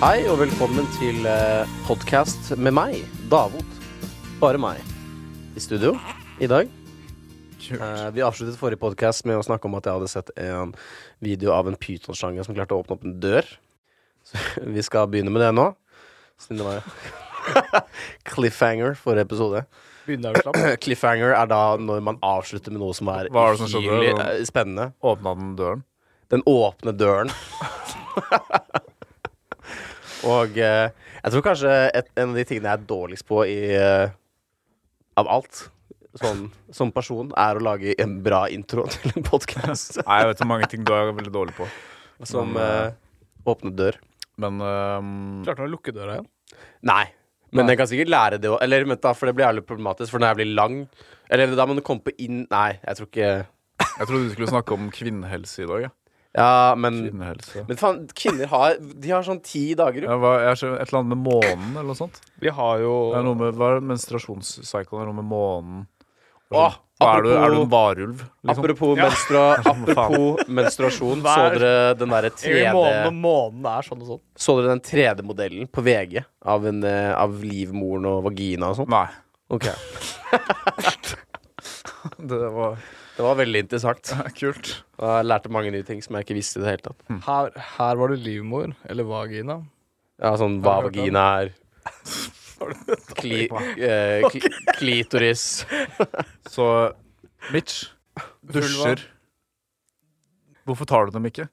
Hei og velkommen til uh, podkast med meg, Davot. Bare meg. I studio i dag. Eh, vi avsluttet forrige podkast med å snakke om at jeg hadde sett en video av en pytonslange som klarte å åpne opp en dør. Så vi skal begynne med det nå. Siden det var cliffhanger forrige episode. Begynner å. Cliffhanger er da når man avslutter med noe som er Hva er det som skjedde? eh, spennende. Åpna den døren? Den åpne døren. Og eh, jeg tror kanskje et, en av de tingene jeg er dårligst på i eh, Av alt sånn, som person, er å lage en bra intro til en podkast Nei, jeg vet hvor mange ting du er veldig dårlig på. som Men, eh, åpne dør. Men ehm, Klarte han å lukke døra igjen? Nei. Men Nei. jeg kan sikkert lære det òg. Eller vent, da, for det blir jævlig problematisk. For når jeg blir lang Eller da må du komme på inn Nei, jeg tror ikke jeg trodde du skulle snakke om kvinnehelse i dag. Ja. Ja, men Kvinnehelse. Men faen, kvinner har De har sånn ti dager. jo. Ja, hva, jeg ser et eller annet med månen eller noe sånt. Vi har jo Det er noe med, hva er det? Er noe med månen? Åh, Hva er, du, er du en varulv? Liksom? Apropos, Ja. menstrua, apropos menstruasjon, så Hver- dere den derre Egentlig månen og 3D månen er sånn og sånn. Så dere den 3D-modellen på VG av, en, eh, av livmoren og vagina og sånn? Nei. Ok. Det var Det var veldig interessant. kult. Og Jeg lærte mange nye ting som jeg ikke visste i det hele tatt. Her, her var det livmor, eller vagina. Ja, sånn hva Har du hørt om? vagina er. Kli, eh, kli, klitoris. Så bitch, dusjer. Hvorfor tar du dem ikke?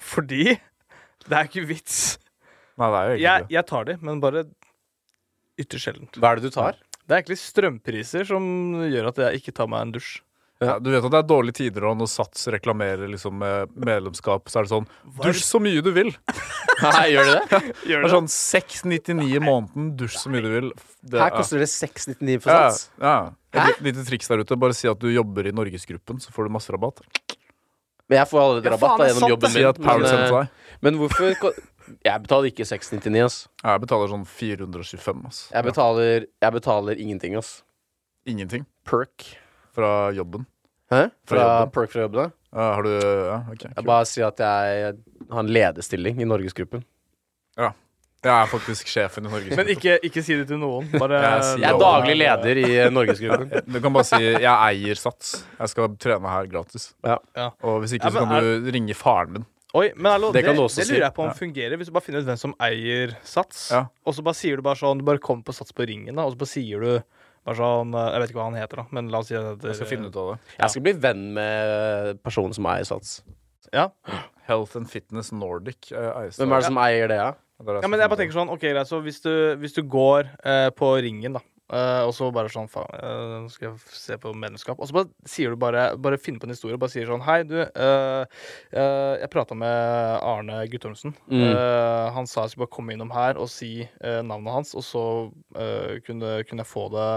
Fordi det er ikke vits. Nei, det er jo egentlig Jeg, det. jeg tar de, men bare ytterst sjeldent. Hva er det du tar? Det er egentlig strømpriser som gjør at jeg ikke tar meg en dusj. Ja, du vet at det er dårlige tider og når Sats reklamerer liksom med medlemskap, så er det sånn Dusj så mye du vil! Nei, gjør det det? Det er sånn 699 i måneden, dusj så mye du vil. Det, Her koster det 699 for sats. ja. ja. Et lite triks der ute. Bare si at du jobber i Norgesgruppen, så får du masse rabatt. Men jeg får allerede rabatt da, gjennom jobben jobben Si min. at Men, eh, men hvorfor Jeg betaler ikke 699, ass. Jeg betaler sånn 425, ass. Jeg betaler, jeg betaler ingenting, ass. Ingenting Perk. fra jobben. Hæ? Fra Fra jobben. perk fra jobben? da? Uh, har du Ja, OK. Jeg bare sier at jeg har en lederstilling i Norgesgruppen. Ja. Jeg er faktisk sjefen i Norgesgruppen. Men ikke, ikke si det til noen. Bare Jeg Jeg er daglig leder i eh, Norgesgruppen. Du kan bare si 'jeg eier Sats'. Jeg skal trene her gratis. Ja. Ja. Og hvis ikke, Ja, så kan du ringe faren min. Oi, men hallo, Det det, det, si. lurer jeg på om Ja. fungerer. Hvis du bare finner ut hvem som eier Sats, Ja. og så bare sier du bare sånn Du bare kommer på Sats på ringen, da, og så bare sier du bare sånn eh, Jeg vet ikke hva han heter, da, men la oss si at Jeg skal finne ut av det. Jeg skal bli venn med personen som eier Sats. Ja. Health and Fitness Nordic eier eies Hvem er det som eier det, ja? Det er ja, men jeg bare tenker sånn OK, greit, så hvis du, hvis du går eh, på ringen, da, eh, og så bare sånn Faen, uh, nå skal jeg se på medlemskap. Og så bare sier du bare Bare finner på en historie og bare sier sånn Hei, du. Uh, jeg prata med Arne Guttormsen. Mm. Han sa jeg skulle bare komme innom her og si navnet hans, og så kunne, kunne jeg få det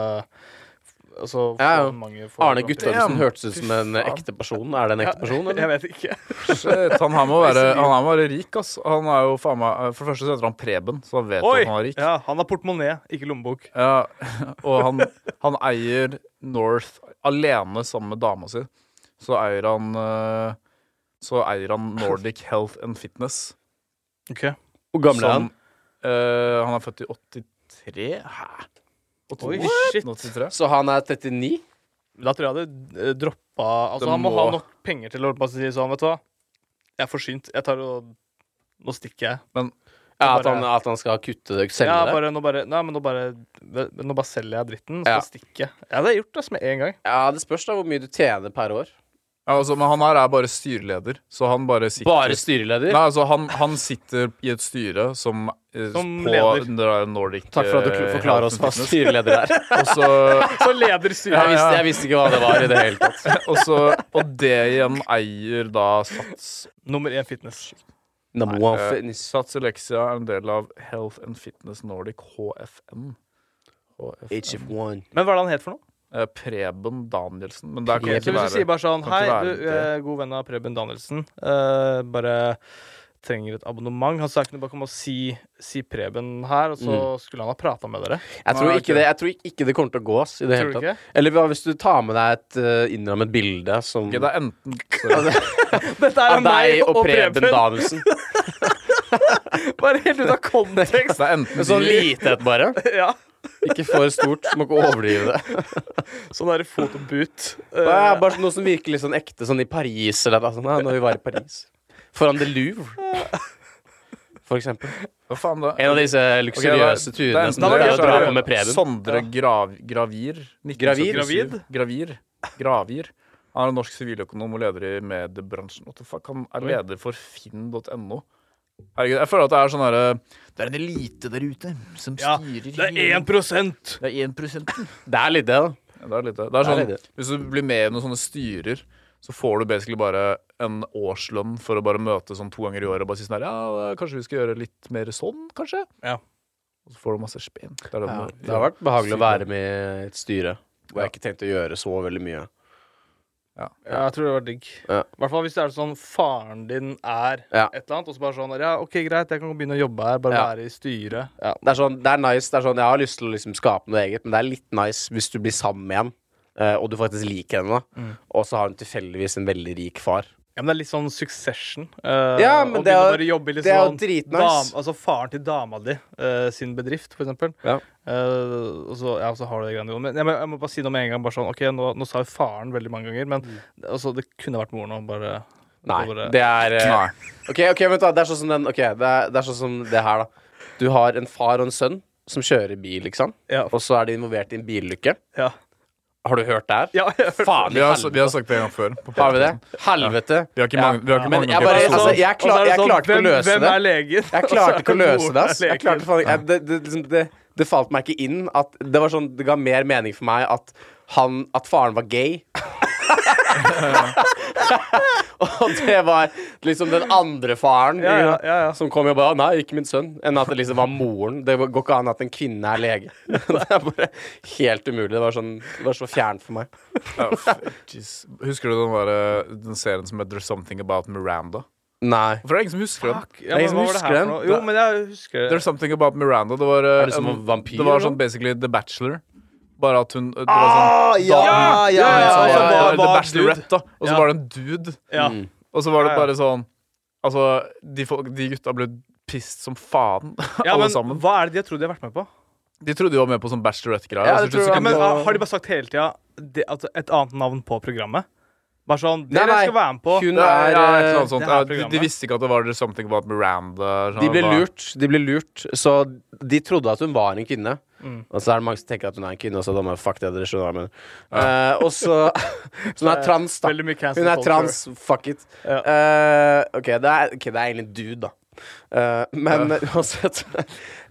Altså, Ja, ja. mange Arne Guttormsen hørtes ut som en ekte person. Er det en ekte person, Jeg vet ikke. Shit, han her må være, han her må være rik, ass. Han er jo faen meg For det første så heter han Preben, så han vet Oi! at han er rik. Ja, han har portemonee, ikke lommebok. Ja, og han, han eier North alene sammen med dama si. Så eier han eh, Så eier han Nordic Health and Fitness. Ok Hvor gammel er han? Eh, han er født i 83. Hæ? Oi, shit. Så han er 39? Da tror jeg det uh, droppa Altså, Det han må, må- ha nok penger til å si sånn, vet du hva. Jeg er forsynt. Jeg tar og Nå stikker jeg. Ja, at Bare- han, at han skal kutte det, selge ja, det? bare, nå bare Nei, men nå bare Nå bare selger jeg dritten, så Ja. stikker jeg. Ja, det har jeg gjort altså, med en gang. Ja, det spørs da hvor mye du tjener per år. Ja, altså, men han her er bare styreleder, så han bare sitter Bare styreleder? Nei, altså han, han sitter i et styre som, eh, Som på leder. det der Nordic Takk for at du eh, forklarer oss Health hva and Fitness. styreleder er. Og så Så leder Jeg styret. visste, jeg visste ikke hva det var i det hele tatt. Og, så, og det igjen eier da Sats. Nummer én fitness. Number one Eh, fitness. Sats Elexia er en del av Health and Fitness Nordic, HFN. HFN. HF1. Men hva er det han het for noe? Eh, Preben Danielsen. Men der kan Preben. ikke hvis du sier være bare sånn Hei, ikke være du, det. eh, god venn av Preben Danielsen. Uh, bare trenger et abonnement. Han sa kunne bare kom og si, si Preben her, og så Mm. skulle han ha prata med dere. Jeg tror, ikke det, jeg tror ikke det kommer til å gå oss i det hele tatt. Eller hvis du tar med deg et uh, innrammet bilde som okay, det er enten. Dette er av deg og Preben Danielsen. Bare helt ut av kontekst. Det er enten Sånn lite et, bare. Ja. Ikke for stort. Må ikke overdrive det. Sånn derre fotoboot. Det er bare noe som virker litt sånn ekte, sånn i Paris eller noe sånt. Når vi var i Paris. Foran The Louvre. For eksempel. Hva faen da? En av disse luksuriøse okay, det er- det turene er som du det, pleier å dra på med Preben. Sondre Grav, Gravir. 1977. Gravid? Gravid? Gravir. Gravir. Han er en norsk siviløkonom og leder i mediebransjen. What the fuck? Han er leder for finn.no. Herregud, jeg føler at det er sånn herre Det er en elite der ute som Ja, styrer Det er hele- 1 Det er 1 prosenten. Det er litt det, da. Ja, Det er litt det. Det er Det er sånn, litt hvis du blir med i noen sånne styrer, så får du basically bare en årslønn for å bare møte sånn to ganger i året og bare si sånn her Ja, kanskje vi skal gjøre litt mer sånn, kanskje? Ja. Og så får du masse spenn. Det er det har vært behagelig å være med i et styre hvor jeg ikke tenkte å gjøre så veldig mye. Ja. Ja, jeg tror det var digg. Ja. I hvert fall hvis det er sånn faren din er Ja. et eller annet, og så bare sånn Ja, OK, greit, jeg kan begynne å jobbe her, bare Ja. være i styret. Ja. Det er sånn, det er nice. Det er sånn, jeg har lyst til å liksom skape noe eget, men det er litt nice hvis du blir sammen med en, eh, og du faktisk liker henne. Mm. og så har hun tilfeldigvis en veldig rik far. ja, men det er litt sånn Succession. Uh, Ja, men det er litt det er jo sånn dritnice. dam- Altså faren til dama di uh, sin bedrift, for eksempel. Ja. Eh, og så, ja, så har du det greiene. Men jeg må, jeg må bare si noe med en gang. Bare sånn, ok, Nå, nå sa jo faren veldig mange ganger, men altså, det kunne vært moren òg. Bare Nei, bare- det er uh. Ok, ok, vent da, det er sånn som den okay, det er, det er sånn som det her da Du har en far og en sønn Som kjører bil, liksom. Ja. Og så er de involvert i en bilulykke Ja. Har du hørt det her? Ja, jeg Faen i Vi har, helvete vi har sagt det en gang før. på Har vi det? Helvete Vi har ikke Ja. mange, vi har ikke mange jeg bare- altså, jeg klar- er jeg klarte ikke å hvem, løse hvem det. er legen? Jeg klarte ikke å løse det, ass Jeg klarte faen ikke jeg- det, det, liksom, det, falt meg ikke inn at Det var sånn, det ga mer mening for meg at han, at faren var gay Og det var liksom den andre faren Ja, ja, ja, ja. Som kom og bare, nei, ikke min sønn Enn at det liksom var moren Det går ikke an at en kvinne er lege Det er bare helt umulig Det var, sånn, det var så fjernt for meg oh. Husker du den, der, eh, den serien som heter There's Something About Miranda? Nei For det er ingen som husker den? Ja, ingen som husker den. Jo, men jeg husker det. There's Something About Miranda. Det var, eh, Er det som en- en vampyr, Det var sånn basically The Bachelor. Bare at hun det var Ah, sånn, ja, ja, ja, ja, The Bachelorette, da. Og så Ja. var det en dude. Ja. Mm. Og så var det bare sånn Altså, de, folk, de gutta ble pissed som faen, ja, alle men sammen. hva er det de har trodd de har vært med på? De trodde de var med på sånn Bachelorette-greier. Ja, jeg. Ja, men ah, Har de bare sagt hele tida det- et annet navn på programmet? Bare sånn Nei, Dere nei. skal være med på Hun er ja, et eller eh, annet sånt. Ja, de, de visste ikke at det var Something About Miranda. sånn, De ble lurt, de ble lurt Så de trodde at hun var en kvinne Mm. Og så er det mange som tenker at hun er en kvinne Og så da må fuck det, dere skjønner hva mener Eh, Og så Så hun er trans da Hun er culture. trans, fuck it Ja. Uh, ok, det er, ok, det er egentlig en dude da Uh, Men uansett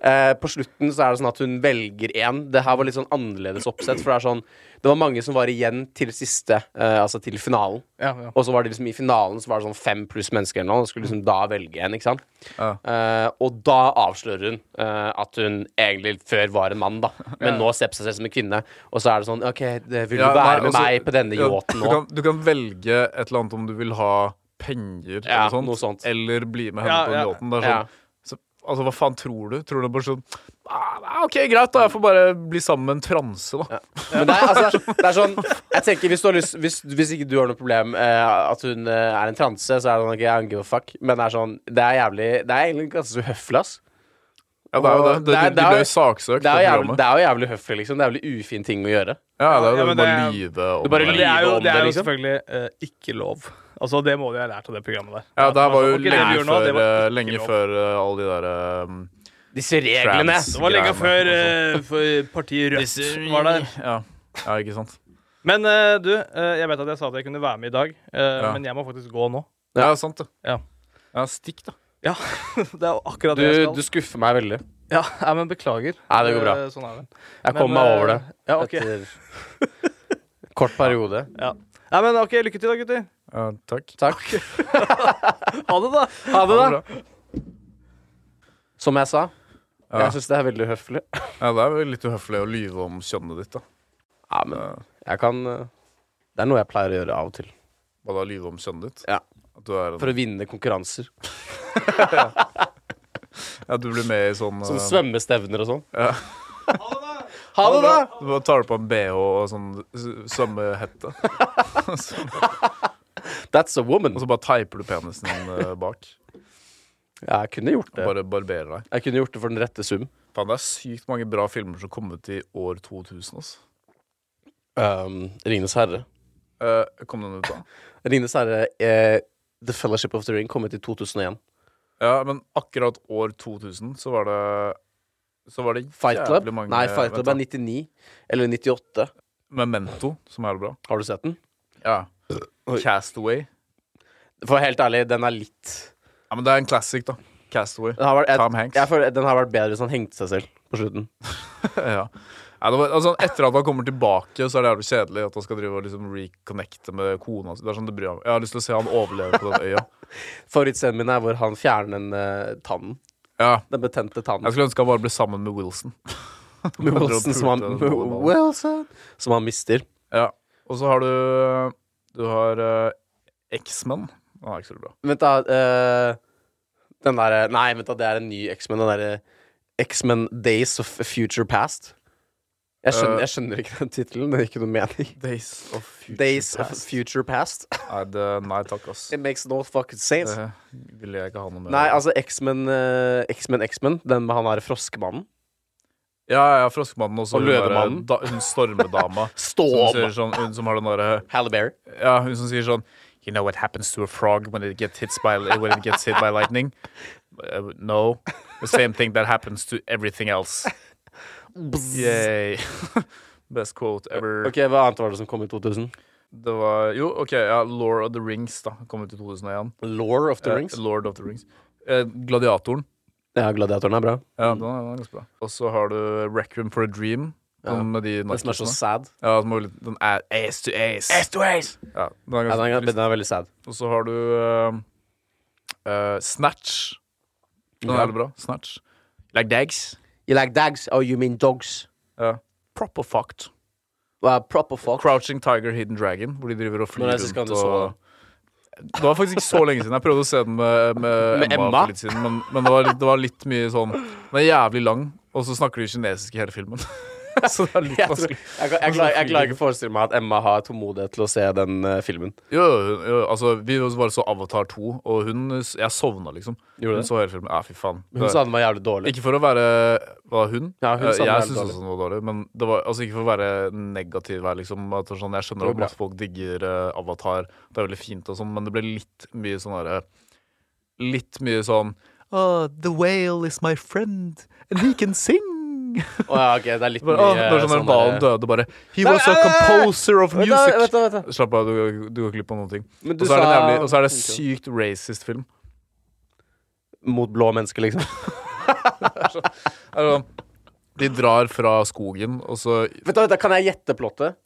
eh, På slutten så er det sånn at hun velger en Det her var litt sånn annerledes oppsett For det er sånn Det var mange som var igjen til siste uh, Altså til finalen Ja, ja. og så var det liksom i finalen Så var det sånn fem pluss mennesker eller noe Og skulle liksom da velge en, ikke sant Ja. Uh, Og da avslører hun uh, At hun egentlig før var en mann da Men Ja. nå ser på seg selv som en kvinne Og så er det sånn, ok, det, vil du være nei, med også, meg på denne yachten du nå? kan, du kan velge et eller annet om du vil ha penger Ja, eller sånt, noe sånt. eller bli med henne Ja, på den yachten. Ja. sånn, så, altså, hva faen tror du? Tror du bare sånn ah, OK, greit, da. Jeg får bare bli sammen med en transe, da. Men det er, altså, det er sånn Jeg tenker hvis, du har lyst, hvis, hvis ikke du har noe problem eh, At hun eh, er en transe Så er det sånn, okay, I don't give a fuck Men det er sånn, det er jævlig Det er egentlig ganske så høflig, ass Ja, det er jo det. Det, det er- de, er- ble saksøkt. det er, jo det jævlig, er jo jævlig høflig, liksom Det er jævlig ufin ting å gjøre Ja, det er jo Ja, det. bare det er- lyve om det. det er jo, det er jo liksom. selvfølgelig uh, ikke lov. Altså, det må de ha lært av det programmet der. Ja, det her var jo Altså, lenge før, eh, lenge eh, alle de der um, Disse reglene Trans. Det var lenge før, altså. eh, partiet Rødt var der. Ja. ja, ikke sant. Men uh, du, uh, jeg vet at jeg sa at jeg kunne være med i dag, uh, Ja. men jeg må faktisk gå nå. Ja, sant det. Ja. Ja, stikk, da. Ja, det er akkurat du, det jeg skal. du skuffer meg veldig Ja, nei, men beklager. Nei, det går bra Sånn er det. Jeg Men, kom meg over det Ja, ok. Etter kort periode Ja. Nei, men ok, lykke til da, gutter. Ja, takk. Takk Ha det, da. Ha det da. Som jeg sa Ja. Jeg synes det er veldig uhøflig. ja, det er vel litt uhøflig å lyve om kjønnet ditt, da. Ja, men jeg kan eh, Det er noe jeg pleier å gjøre av og til Hva da, lyve om kjønnet ditt? Ja. En, For å vinne konkurranser Ja, du blir med i sånn Som eh, svømmestevner og sånn Ja. Ha det da Du bare tar på en BH og sånn svømmehette. That's a woman og så bare teiper du penisen din eh, bak. Jeg kunne gjort det. Bare barbere deg. Jeg kunne gjort det for den rette sum. Faen, det er sykt mange bra filmer som kom ut i år 2000. Altså. Um, Ringenes herre. Uh, kom den ut da? Ringenes herre eh, The Fellowship of the Ring kom ut i 2001. Ja, men akkurat år 2000 så var det Så var det Fight Club? mange Nei, Fight Club er 99. Eller 98. Memento, som er bra. Har du sett den? Ja. Castaway. For helt ærlig, den er litt Ja, men det er en classic, da. Castaway. den har vært, Tom Hanks. jeg føler Den har vært bedre hvis han hengte seg selv på slutten. ja. Ja, var, altså, etter at han kommer tilbake, så er det jævlig kjedelig at han skal drive og liksom reconnecte med kona si. Sånn. Jeg har lyst til å se han overleve på den øya. Favorittscenen min er hvor han fjerner den uh, tannen. Ja, Den betente tannen. Jeg skulle ønske han bare ble sammen med Wilson. Med Wilson som han. Wilson, som han mister. Ja. Og så har du Du har uh, X-Men. Den er ikke så bra. Vent, da. Uh, den derre Nei, vent, da. Det er en ny X-Men. Den derre X-Men Days of Future Past. Jeg skjønner, uh, jeg skjønner ikke den tittelen. Det gir ikke noe mening. Days of Future Days of Future Past. Nei, det, nei takk, ass. It makes no fucking sense. Det vil jeg ikke ha noe med. Nei, altså X-Men uh, X-Men, X-Men Den med han derre froskemannen. Ja, ja, Froskemannen og så Og hun, Løvemannen. da, hun stormedama. som, Storm! sier sånn, hun som har den derre Halliberry. Ja, hun som sier sånn You know what happens to a frog when it gets hit by, when it gets hit by lightning? Uh, no. The same thing that happens to everything else. Yay. Best quote ever. Ok, Hva annet var det som kom i 2000? Det var Jo, OK, ja, Lord of the Rings, da. Kom ut i 2001. Lore of the Eh, Rings. Lord of the Rings. Eh, Gladiatoren. Ja, Gladiatoren er bra. Ja, den er, den er ganske bra. Og så har du Requiem for a Dream. Ja. Den med de Den som er så sad. Ja, som er litt, den er ace to ace. to ace! Ja, den er Ja, den er, den er veldig sad. Og så har du uh, uh, Snatch. Den er Ja. veldig bra. Snatch. Like Dags. You like dags? Oh, you mean dogs? Ja. Proper fucked. Well, proper fucked. Crouching Tiger, Hidden Dragon, hvor de driver og flyr rundt og Det var faktisk ikke så lenge siden. Jeg prøvde å se den med, med, Med Emma, Emma? for litt siden, men, men det, var det var litt mye sånn Den er jævlig lang, og så snakker de kinesisk i hele filmen. så det er litt Jeg, tror, jeg, jeg, klarer, jeg klarer ikke å forestille meg at Emma har tålmodighet til å se den uh, filmen. Jo, jo, altså, vi bare så Avatar 2, og hun Jeg sovna, liksom. Gjorde Hun det? så hele filmen. Ja, fy faen. Hun sa den var jævlig dårlig. Ikke for å være Var hun? Ja, hun Eh, sa den jeg jævlig syns også den var dårlig, men det var altså ikke for å være negativ her, liksom. At sånn, jeg skjønner at masse folk digger uh, Avatar, det er veldig fint og sånn, men det ble litt mye sånn herre Litt mye sånn oh, The whale is my friend, and he can sing. Å ja, ok, det er litt Bare, mye sånn når sånn hvalen der- døde, bare He was a nei. composer of music. Slapp av, du, du går glipp av noen ting. Og så er er det sykt racist film. Mot blå mennesker, liksom. Altså, de drar fra skogen, og så Vet du, vet du, Kan jeg gjette plottet?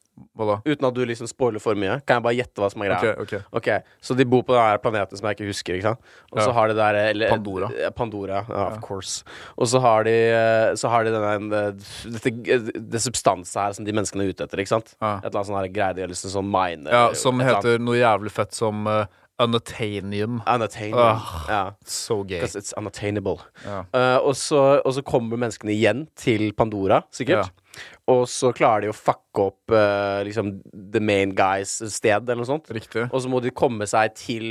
Uten at du liksom spoiler for mye? Kan jeg bare gjette hva som er greia? Okay, okay. okay, Så de bor på den planeten som jeg ikke husker, ikke sant? Og så Ja. har de der eller, Pandora. eh, Pandora, ja, of Ja. course. Og så har de eh, Så har de denne eh, dette, det substanset her som de menneskene er ute etter, ikke sant? Et eller annet sånn greie de har lyst til sånn mine Ja, som heter noe jævlig fett som uh, Unattainium. Unattainium. Ah. Ja. So gay. Because it's unattainable. Ja. Uh, og, så, og så kommer menneskene igjen til Pandora, sikkert. Og så klarer de å fucke opp uh, liksom the main guys sted, eller noe sånt. Riktig. Og så må de komme seg til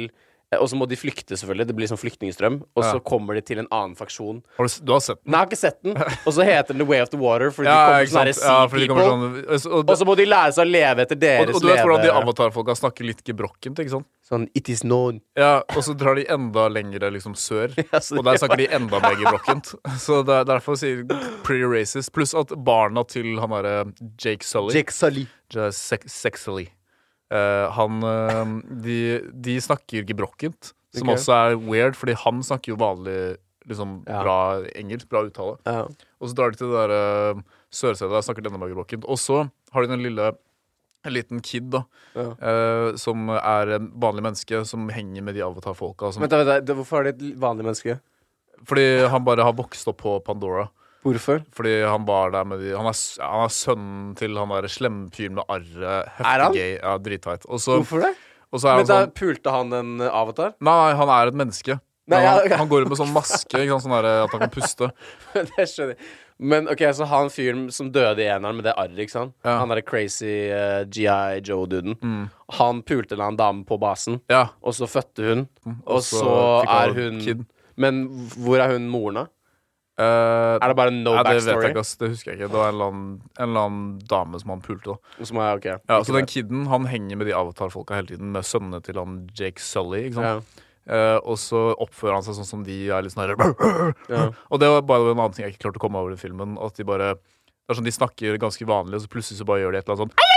Og så må de flykte, selvfølgelig. Det blir sånn flyktningstrøm. Og så Ja. kommer de til en annen faksjon. Har du, du har sett den? Nei, jeg har ikke sett den. Og så heter den The Way of the Water, fordi Ja, de kommer sant? Ja, fordi de people. kommer sånn og, Og så må de lære seg å leve etter deres leve. og du vet hvordan de avatarfolka snakker litt gebrokkent, ikke sant? Sånn It is known. Ja, og så drar de enda lenger liksom sør, Ja, og der snakker de enda mer gebrokkent. Så det er derfor sier de pretty racist. Pluss at barna til han derre Jake Sully Jake Sully. Ja, sex Sexily. Eh, han eh, de, de snakker gebrokkent, som okay. også er weird, fordi han snakker jo vanlig liksom Ja. bra engelsk, bra uttale. Ja. Og så drar de til det der uh, sørstedet, der snakker denne enda gebrokkent. Og så har de den lille en liten kid da Ja. uh, som er en vanlig menneske som henger med de avatar-folka. som- Vent, da, vent, hvorfor er det et vanlig menneske? Fordi han bare har vokst opp på Pandora. Hvorfor? Fordi han var der med de Han er, han er sønnen til han der slemfyren med arret. Er han? Heftig gay. Ja, dritteit. Hvorfor det? og så er Men han da sånn pulte han en eh, avatar? Nei, han er et menneske. Nei, Men ja, han, ok. han går med sånn maske, ikke sant, sånn der, at han kan puste. det skjønner jeg. Men ok, så han fyren som døde i eneren med det arret, ikke sant? Ja. Han derre crazy uh, GI Joe-duden. Mm. Han pulte en annen dame på basen, Ja. og så fødte hun. Og så så er hun kid. Men hvor er hun moren, da? Eh, Er det bare no Nei, det vet jeg ikke, ass. Det husker jeg ikke. Det var en eller annen, en eller annen dame som han pulte, da. Som er, okay. Ja, så den kiden han henger med de Avatar-folka hele tiden, med sønnene til han Jake Sully. ikke sant? ja. Uh, og så oppfører han seg sånn som de er litt sånn her Ja. Og det var bare en annen ting jeg ikke klarte å komme over i filmen. At de bare Det er sånn De snakker ganske vanlig, og så plutselig så bare gjør de et eller annet sånn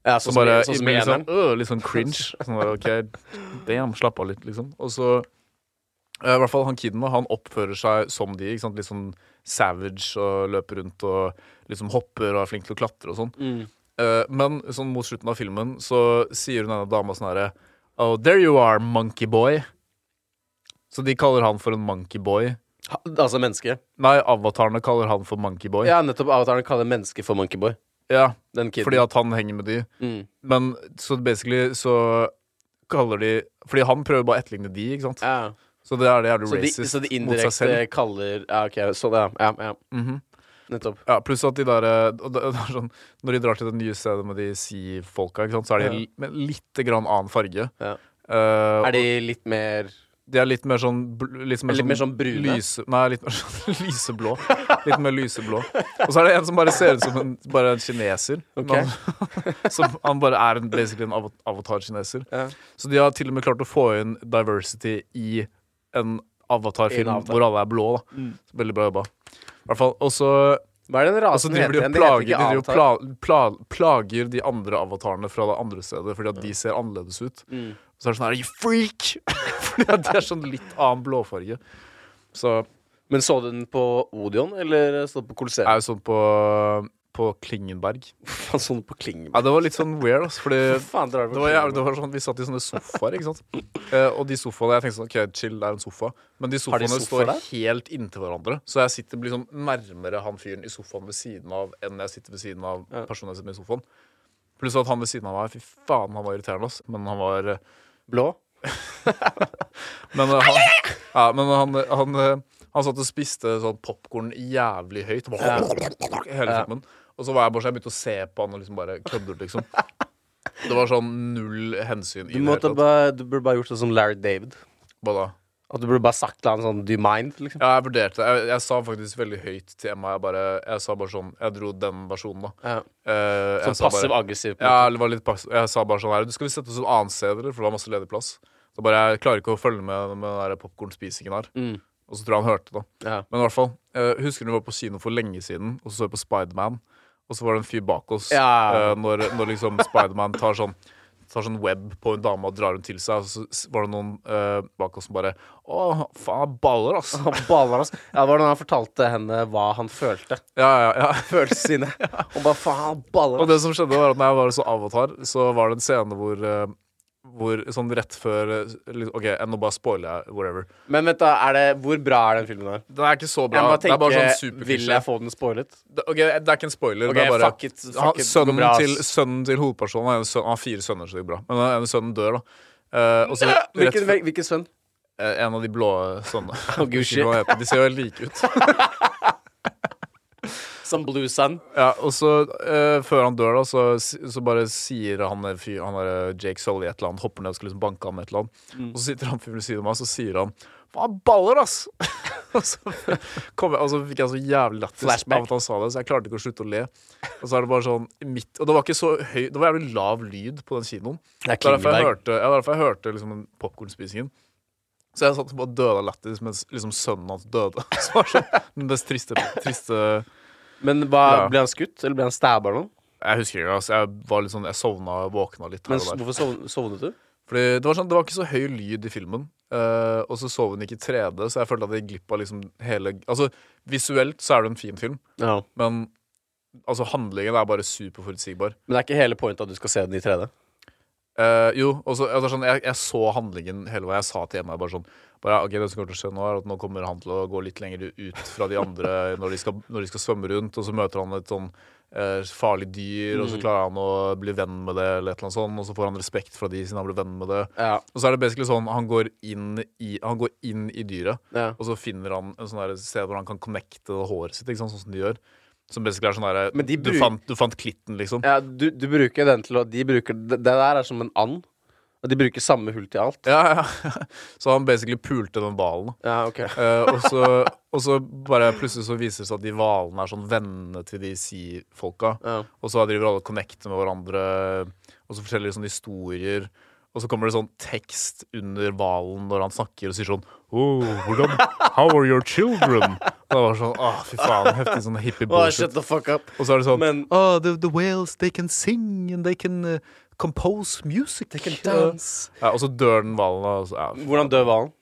ja, sånn som, bare sånn som i litt sånn, øh, litt sånn cringe. Sånn ok, damn, slapp av litt, liksom. Og så I hvert fall han kiden, han oppfører seg som de. ikke sant? Litt sånn savage og løper rundt og liksom hopper og er flink til å klatre og sånn. Mm. Uh, men sånn mot slutten av filmen så sier hun denne dama sånn herre Oh, there you are, monkey boy. Så de kaller han for en monkey boy. Ha, altså menneske. Nei, avatarene kaller han for monkey boy. Ja, nettopp. Avatarene kaller menneske for monkey boy. Ja, fordi at han henger med de. mm. Men så basically så kaller de Fordi han prøver bare å etterligne de, ikke sant? ja. Så det er det jævlig racist mot seg selv. indirekte kaller Ja, OK. Sånn, ja. Ja, ja. Mhm. Nettopp. Ja, pluss at de der eh, sånn, Når de drar til det nye stedet med de sant, så er de med litt grann annen farge. Ja. Eh, Er de litt mer De er litt mer sånn Litt mer, Litt mer sånn brune? Lyse, nei, litt mer sånn lyseblå. Litt mer lyseblå. Og så er det en som bare ser ut som en, bare en kineser. Okay. Han, som, han bare er en, basically en ava- avatar-kineser. ja. Så de har til og med klart å få inn diversity i en avatar-film avatar. hvor alle er blå. da Mm. Veldig bra jobba. I hvert fall, Og så Hva er den rasen driver de og? Det heter plager, de og Avatar. pla, pla, plager de andre avatarene fra det andre stedet fordi at de ser annerledes ut. Mm. Så er det sånn her You freak! fordi at de er sånn litt annen blåfarge. Så Men så du den på Odeon, eller så du på Colosseum? Jeg så sånn på, på Klingenberg. Faen, sånn på Klingenberg? Ja, det var litt sånn weird, altså, fordi faen det var, jævlig, det var sånn, Vi satt i sånne sofaer, ikke sant. Eh, og de sofaene Jeg tenkte sånn, ok, chill, det er en sofa. Men de sofaene sofaer står der? helt inntil hverandre. Så jeg sitter liksom nærmere han fyren i sofaen ved siden av enn jeg sitter ved siden av Ja. personen jeg sitter med i sofaen. Pluss at han ved siden av meg, fy faen, han var irriterende, ass. Men han var eh, Blå? Men eh, han, ja, men han, han, eh, han satt og spiste sånn popkorn jævlig høyt. Hele filmen. Ja. Og så var jeg bare så jeg begynte å se på han og liksom bare kødder, liksom. Det var sånn null hensyn Du, måtte tatt. bare, du burde bare gjort det som Larry David. Hva da? At du burde bare sagt til han sånn Do you mind? Liksom. Ja, jeg vurderte det. Jeg, jeg sa faktisk veldig høyt til Emma. Jeg, bare, jeg sa bare sånn Jeg dro den versjonen, da. Ja. Eh, jeg Sånn sa bare- passiv-aggressiv. på en Ja, det var litt pass Jeg sa bare sånn her Du skal vi sette oss et annet sted, eller? For det var masse ledig plass. Så bare Jeg klarer ikke å følge med med den der popkornspisingen her. Mm. Og så tror jeg han hørte det. Ja. Men i hvert fall. eh, husker du vi var på kino for lenge siden, og så så vi på Spiderman, og så var det en fyr bak oss Ja. uh, når, når liksom Spiderman tar sånn Tar sånn web på en dame og drar hun til seg, og så var det noen uh, bak oss som bare Å, faen, baller, ass. Han baller, altså. Ja, det var da han fortalte henne hva han følte. Ja, ja, ja. Følelsene sine. Og bare faen, baller, Og altså. det som skjedde, var at når jeg var så avatar, så var det en scene hvor eh, hvor sånn rett før eh, OK, nå bare spoiler jeg, whatever. Men vent, da. Er det, hvor bra er den filmen her? Den er ikke så Jeg bra. må det er tenke, sånn Vil jeg få den spoilet? Det- OK, det er ikke en spoiler. Okay, det er bare fuck it. Fuck han, sønnen, bra, til, sønnen til hovedpersonen han har Han har fire sønner, så det går bra. Men ene sønnen dør, da. Uh, også, Hvilken, hvilken sønn? eh, En av de blå sønnene. Oh. De ser jo like ut. Som Blue Sun? Ja, og så uh, Før han dør, da, så, så bare sier han der fyr- Han der Jake Sully et eller annet, hopper ned og skal liksom banke ham med et eller annet. Mm. Og så sitter han ved siden av meg, og så sier han Faen, baller, ass! og, så kom jeg, og så fikk jeg så jævlig lættis av at han sa det, så jeg klarte ikke å slutte å le. Og så er det bare sånn midt Og det var ikke så høy Det var jævlig lav lyd på den kinoen. Det er derfor jeg hørte, ja, derfor jeg hørte liksom popkornspisingen. Så jeg satt og bare døde av lættis mens liksom sønnen hans døde. Så var det sånn den mest triste, triste Men hva, Ja. ble han skutt, eller ble han stabba eller noe? Jeg husker ikke, altså. Jeg var litt sånn Jeg sovna og våkna litt her Men og der. hvorfor sov- sovnet du? Fordi det var sånn Det var ikke så høy lyd i filmen. Uh, og så sov hun ikke i 3D, så jeg følte at jeg gikk glipp av liksom hele Altså, visuelt så er det en fin film, Ja. men altså handlingen er bare superforutsigbar. Men det er ikke hele pointet at du skal se den i 3D? Eh, jo, og så altså, sånn, jeg, jeg så handlingen hele veien. Jeg sa til Emma bare sånn bare, Ok, det som kommer til å skje nå, er at nå kommer han til å gå litt lenger ut fra de andre når de skal, når de skal svømme rundt, og så møter han et sånn uh, farlig dyr, og så Mm. klarer han å bli venn med det, eller et eller annet sånt, og så får han respekt fra de siden han ble venn med det. Ja. Og så er det basically sånn han går inn i, han går inn i dyret, ja. og så finner han en sånn sted hvor han kan connecte håret sitt, ikke sant, sånn som de gjør. Som basically er sånn derre Men de du, bruk- fant, du fant klitten, liksom. ja du, du bruker den til å De bruker Det, det der er som en and. Og de bruker samme hull til alt? Ja, ja. Så han basically pulte den hvalen. da. Ja, ok. Eh, og, så, og så bare plutselig så viser det seg at de hvalene er sånn vennene til de si-folka. Ja. Og så driver alle og connecter med hverandre, og så forteller de sånne historier. Og så kommer det sånn tekst under hvalen når han snakker og sier sånn oh, hvordan, How are your children? Og det var sånn, åh, fy faen, heftig sånn hippie Oh, bullshit. up. Og så er det sånn Men- oh, the, the whales, they can sing and they can uh, compose music. They can dance. Ja, og så dør den hvalen. Ja, Hvordan dør hvalen?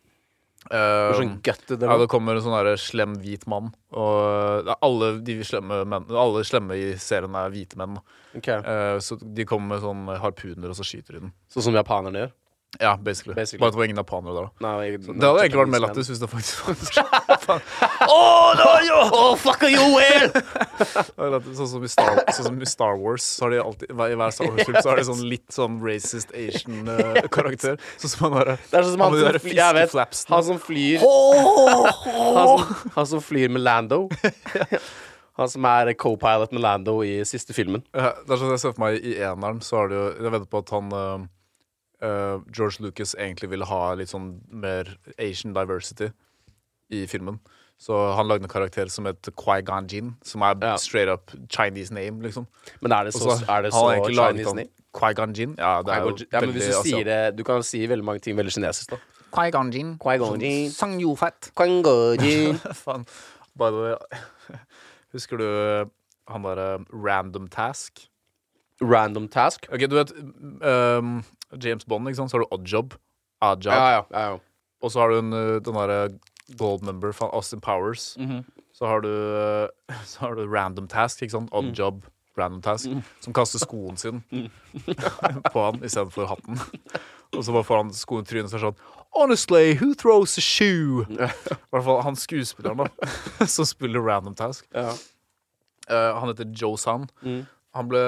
Sånn gutted ja, det kommer en sånn der slem hvit mann. Og alle de slemme menn Alle slemme i serien er hvite menn. Okay. Ok. Eh, så de kommer med sånn harpuner, og så skyter de den. Sånn som japanerne gjør? Ja, basically. Basically. Bare at det var ingen japanere der, da. Nei, jeg, Det hadde egentlig vært mer lættis hvis det faktisk var Oh, no, yo! oh, fuck you, whale! Sånn som i Star, sånn som i Star Wars. Så har de alltid, I hver Star Wars-film så har de sånn litt sånn racist Asian-karakter. sånn som han bare Det er sånn som han han, som jeg vet. Han som flyr han, som, han som flyr med Lando. Han som er co-pilot med Lando i siste filmen. Ja, det er sånn jeg ser for meg I eneren så har det jo Jeg vedder på at han eh, eh, George Lucas egentlig ville ha litt sånn mer Asian diversity i filmen. Så han lagde en karakter som het Qui-Gan Jin som er Ja. straight up Chinese name, liksom. Men er det så, Også, er det så Chinese name? Qui-Gan Jin Ja, det er jo Ja, men hvis du sier det Du kan si veldig mange ting veldig kinesisk, da. Qui-Gan Jin Qui-Gan Jin Sang Yufet. Kwangoji. Faen. By the way, husker du eh, han derre Random Task? Random task. Ok, du vet um, James Bond, ikke sant? Så har du Oddjob. Oddjob. Ja, ja, ja, ja. Og så har du den, uh, den derre gold member fra Austin Powers. Mhm. Så har du uh, Så har du Random Task, ikke sant? Odd job, Random Task. Som kaster skoen sin på han istedenfor hatten. Og så bare får han skoen i trynet og så sånn Honestly, who throws a shoe? I hvert fall han skuespilleren, da, som spiller Random Task. ja. Uh, han heter Joe San. Mm. Han ble,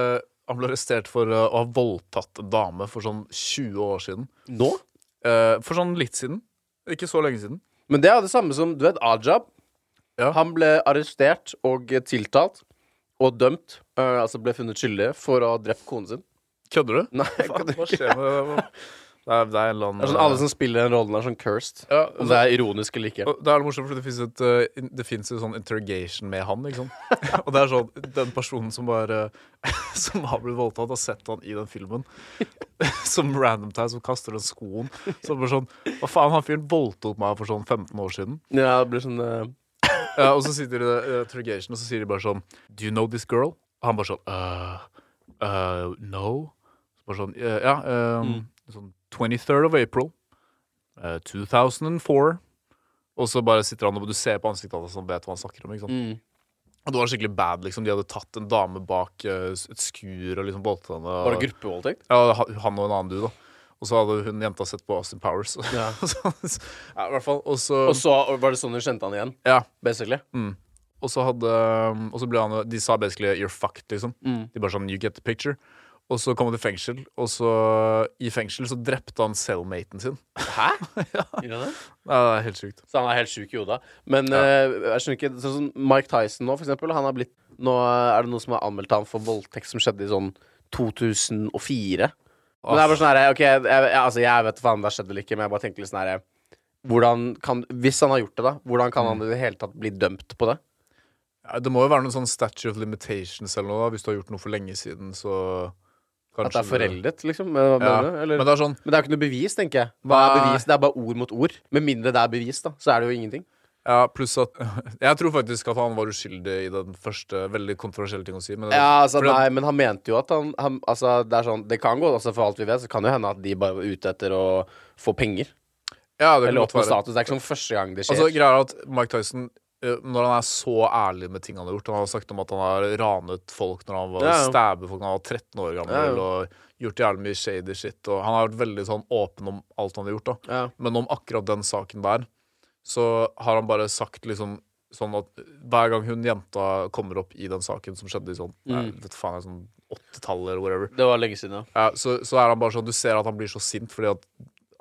han ble arrestert for uh, å ha voldtatt en dame for sånn 20 år siden. Nå? Uh, for sånn litt siden. Ikke så lenge siden. Men det er jo det samme som Du vet Ajab? Ja. Han ble arrestert og tiltalt og dømt. eh, altså ble funnet skyldig for å ha drept konen sin. Kødder du? Nei, jeg Faen, kødder hva ikke. skjer med det? Er, det er en annen Det er sånn Alle som spiller den rollen, er sånn cursed. ja, og det er ironisk eller ikke. og det er morsomt, for det fins et uh, Det finnes en sånn interrogation med han. Ikke sant? og det er sånn Den personen som bare Som har blitt voldtatt, har sett han i den filmen. som random time, som kaster den skoen. Så bare sånn Hva faen, han fyren voldtok meg for sånn 15 år siden. Ja, det blir sånn uh... Ja, og så sitter de i interrogation, og så sier de bare sånn Do you know this girl? Og han bare sånn uh, uh, No. Så bare sånn «Ja, Ja, um, sånn 23rd of April. Uh, 2004. Og så bare sitter han og du ser på ansiktet hans han vet hva han snakker om. ikke sant? mm. Og det var skikkelig bad. liksom De hadde tatt en dame bak uh, et skur og liksom voldtatt henne. Var det gruppevoldtekt? Ja, han og en annen du, da Og så hadde hun jenta sett på Austin Powers. Ja. Så- ja, i hvert fall. Og så Og så var det sånn hun kjente han igjen, Ja. basically. Mm. Og så hadde um, Og så ble han De sa basically 'you're fucked', liksom. Mm. De bare sånn 'you get the picture'. Og så kom han til fengsel, og så i fengsel så drepte han cellmaten sin. Hæ? ja. det? Ja, det er helt sjukt. Så han er helt sjuk i hodet. Men Ja. eh, jeg skjønner ikke Sånn som Mike Tyson nå, for eksempel. Han har blitt Nå er det noen som har anmeldt ham for voldtekt som skjedde i sånn 2004. Men det er bare sånn herre OK, jeg, jeg, altså, jeg vet faen om det har skjedd eller ikke, men jeg bare tenker litt sånn herre Hvordan kan Hvis han har gjort det, da, hvordan kan han i det hele tatt bli dømt på det? Ja, det må jo være noen sånn statue of limitations eller noe, da. Hvis du har gjort noe for lenge siden, så At det er foreldet, liksom? Hva Ja. det. Eller? Men det sånn Men det er jo ikke noe bevis, tenker jeg. Hva er bevis? Det er bare ord mot ord. Med mindre det er bevis, da. Så er det jo ingenting. Ja, pluss at Jeg tror faktisk at han var uskyldig i den første veldig kontroversielle ting å si. Men Ja, altså, nei, men han mente jo at han, han Altså, det er sånn Det kan gå, altså, for alt vi vet, så kan det hende at de bare var ute etter å få penger. ja, det kan Eller godt være. status. Det er ikke sånn første gang det skjer. Altså, greia er at Mike Tyson når han er så ærlig med ting han har gjort Han har sagt om at han har ranet folk når han var Ja, stabbet folk når han var 13 år gammel, og gjort jævlig mye shady shit. Og han har vært veldig sånn åpen om alt han har gjort. da. Men om akkurat den saken der, så har han bare sagt liksom sånn at hver gang hun jenta kommer opp i den saken som skjedde i sånn Mm. vet faen, sånn 80-tallet eller whatever, Det var lenge siden, ja. ja, så, så er han bare sånn Du ser at han blir så sint fordi at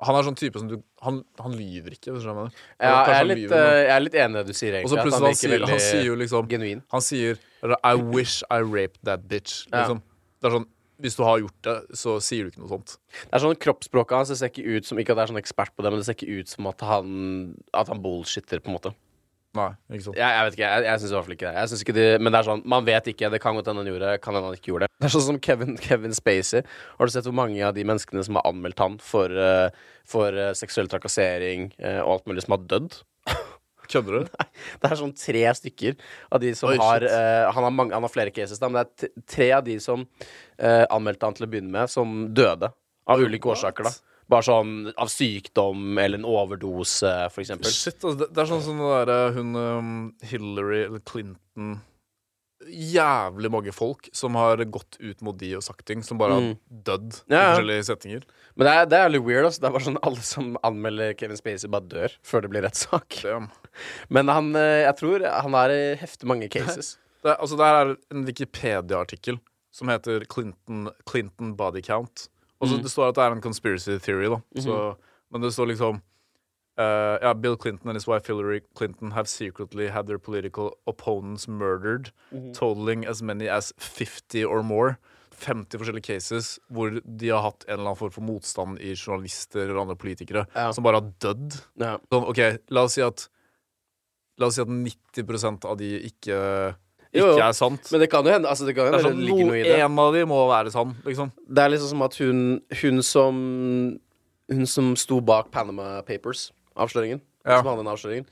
han er sånn type som du Han, han lyver ikke, hvis du skjønner. Ja, jeg, er litt, lyver, eh, jeg er litt enig i det du sier, Og egentlig. så plutselig han han, sier, han sier jo liksom genuin. Han sier I wish I raped that bitch. Ja. Liksom. Det er sånn hvis du har gjort det, så sier du ikke noe sånt. Det er sånn Kroppsspråket hans det ser ikke ut som Ikke at jeg er sånn ekspert på det, men det ser ikke ut som at han At han bullshitter, på en måte. Nei, ikke sant. Jeg, jeg vet ikke, jeg, jeg syns i hvert fall ikke det. Jeg synes ikke det. Men det er sånn, man vet ikke. Det kan godt hende han gjorde det, kan hende han ikke gjorde det. Det er sånn som Kevin, Kevin Spacey. Har du sett hvor mange av de menneskene som har anmeldt han for, uh, for uh, seksuell trakassering uh, og alt mulig, som har dødd? Kødder du? Nei, Det er sånn tre stykker av de som Oi, har han, har mange, han har flere cases, da, men det er tre av de som anmeldte han til å begynne med, som døde. Av ulike årsaker, da. Bare sånn av sykdom eller en overdose, for eksempel. Shit, altså, det, det er sånn som det derre hun um, Hillary eller Clinton Jævlig mange folk som har gått ut mot de og sagt ting, som bare har dødd i Mm. Ja, ja. forskjellige settinger. Men det er, det er litt weird. Altså. Det er bare sånn Alle som anmelder Kevin Spacey, bare dør før det blir rettssak. Damn. Men han, eh, jeg tror han er i heftig mange cases. Det, altså, det her er en Wikipedia-artikkel som heter Clinton, Clinton Body Count. Og så Det står at det er en conspiracy theory, da. Så, men det står liksom uh, ja, Bill Clinton and his wife Hillary Clinton have secretly had their political opponents murdered, totaling as many as 50 or more. 50 forskjellige cases hvor de har hatt en eller annen form for motstand i journalister eller andre politikere Ja. som bare har dødd. Ja. Sånn, OK, la oss si at La oss si at 90% av de ikke, ikke jo. er sant. Men det kan jo hende altså det kan jo Det er sånn, det noe det. En av de må være sann, liksom. Det er liksom som at hun, hun som Hun som sto bak Panama Papers-avsløringen. Ja. Som hadde den avsløringen.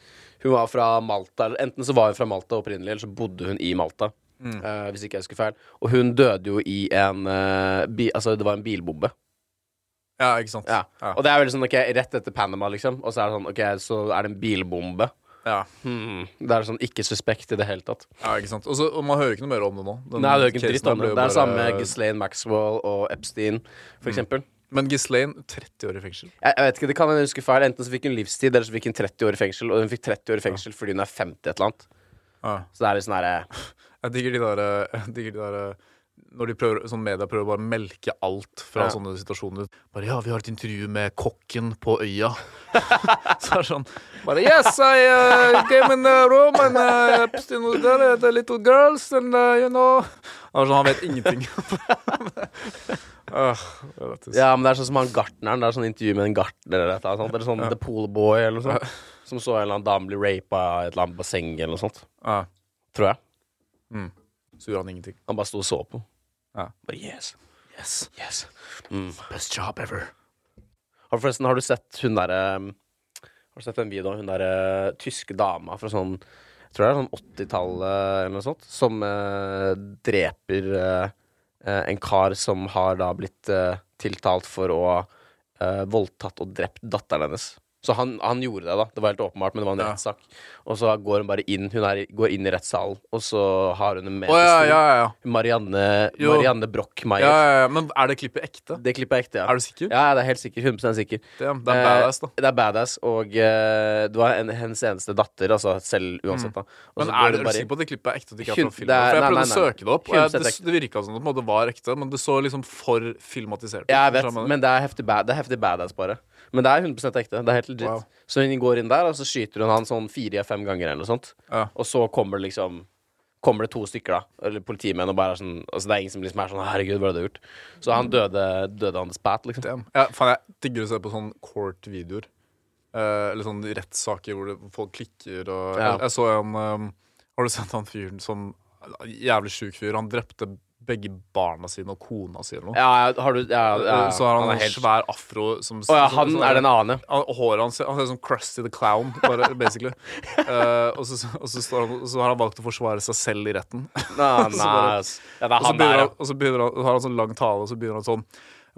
Hun var fra Malta. Enten så var hun fra Malta opprinnelig, eller så bodde hun i Malta. Mm. Uh, hvis ikke jeg husker feil. Og hun døde jo i en uh, bi, Altså, det var en bilbombe. Ja, ikke sant. Ja. Ja. Og det er veldig sånn, ok, rett etter Panama, liksom. Og så er det sånn, ok, så er det en bilbombe. Ja, Hmm. Det er sånn ikke suspekt i det hele tatt. ja ikke sant. Og, så, og man hører ikke noe mer om det nå. Den Nei, det er ikke dritt om det. Det er samme med Ghislaine Maxwell og Epstein, for eksempel. Men Ghislaine, 30 år i fengsel. Jeg, jeg vet ikke, det kan jeg huske feil. Enten så fikk hun livstid, eller så fikk hun 30 år i fengsel. Og hun fikk 30 år i fengsel fordi hun er 50 et eller annet. Ja. Så det er litt sånn herre Jeg digger de der, jeg digger de der Når de prøver, sånn media prøver å bare melke alt fra Ja. sånne situasjoner. Bare 'Ja, vi har et intervju med kokken på øya'. så er det sånn bare 'Yes, I uh, came in the room and uh, was there, the little girls, and uh, you know sånn, han vet ingenting. Det. Ja, men det er sånn som han gartneren. Det er sånn intervju med en gartner eller noe sånt. Eller sånn The Pool Boy eller noe sånt. Som så en eller annen dame bli rapa i et eller annet basseng eller noe sånt. Ja. Tror jeg. Så gjorde han ingenting. Han bare sto og så på. Ja. Bare yes. Yes. Yes. Mm. Best job ever. Har, forresten, har du sett hun derre Har du sett en video hun derre tyske dama fra sånn Jeg tror det er sånn 80-tallet eller noe sånt, som eh, dreper eh, en kar som har da blitt eh, tiltalt for å voldtatt og drept datteren hennes. Så han, han gjorde det, da. Det var helt åpenbart, men det var en Ja. rettssak. Og så går hun bare inn Hun er, går inn i rettssalen, og så har hun en med oh, ja, ja. Marianne. Marianne Brochmeier. ja, ja, ja. Men er det klippet ekte? Det klippet er ekte, ja. Er du sikker? Ja, det er helt sikker. 100 sikker. Det, det er badass, da. Eh, det er badass, og uh, det var en, hennes eneste datter, altså selv uansett, da. Og så Men går er du sikker på at det klippet er ekte? Det er film? er- For jeg nei, prøvde nei, å søke det opp, og jeg, det, det virka som det var ekte, men det så liksom for filmatisert ut. Ja, jeg vet, men det er heftig, bad, det er heftig badass, bare. Men det er 100 ekte. Det er helt legit. Wow. Så hun går inn der, og så skyter hun han sånn fire fem ganger, eller noe sånt. Ja. Og så kommer det liksom Kommer det to stykker, da, eller politimenn, og bare er sånn Altså, det er ingen som liksom er sånn 'Herregud, hva har du gjort?' Så han døde, døde han spat, liksom. Damn. Ja, faen, jeg digger å se på sånn court-videoer. Eh, eller sånn rettssaker hvor, det, folk klikker og Ja. jeg, jeg så en um, Har du sett han fyren som Jævlig sjuk fyr. Han drepte begge barna sine og kona si eller noe. Ja, har du Ja, ja, så har han, en helt svær afro som Å ja, han som er den og håret hans Han ser ut som Crusty the Clown, bare, basically. uh, og, så, og så, står han, så har han valgt å forsvare seg selv i retten. Nei, bare- nice. Ja, Og så begynner han, og så begynner han, har han sånn lang tale, og så begynner han sånn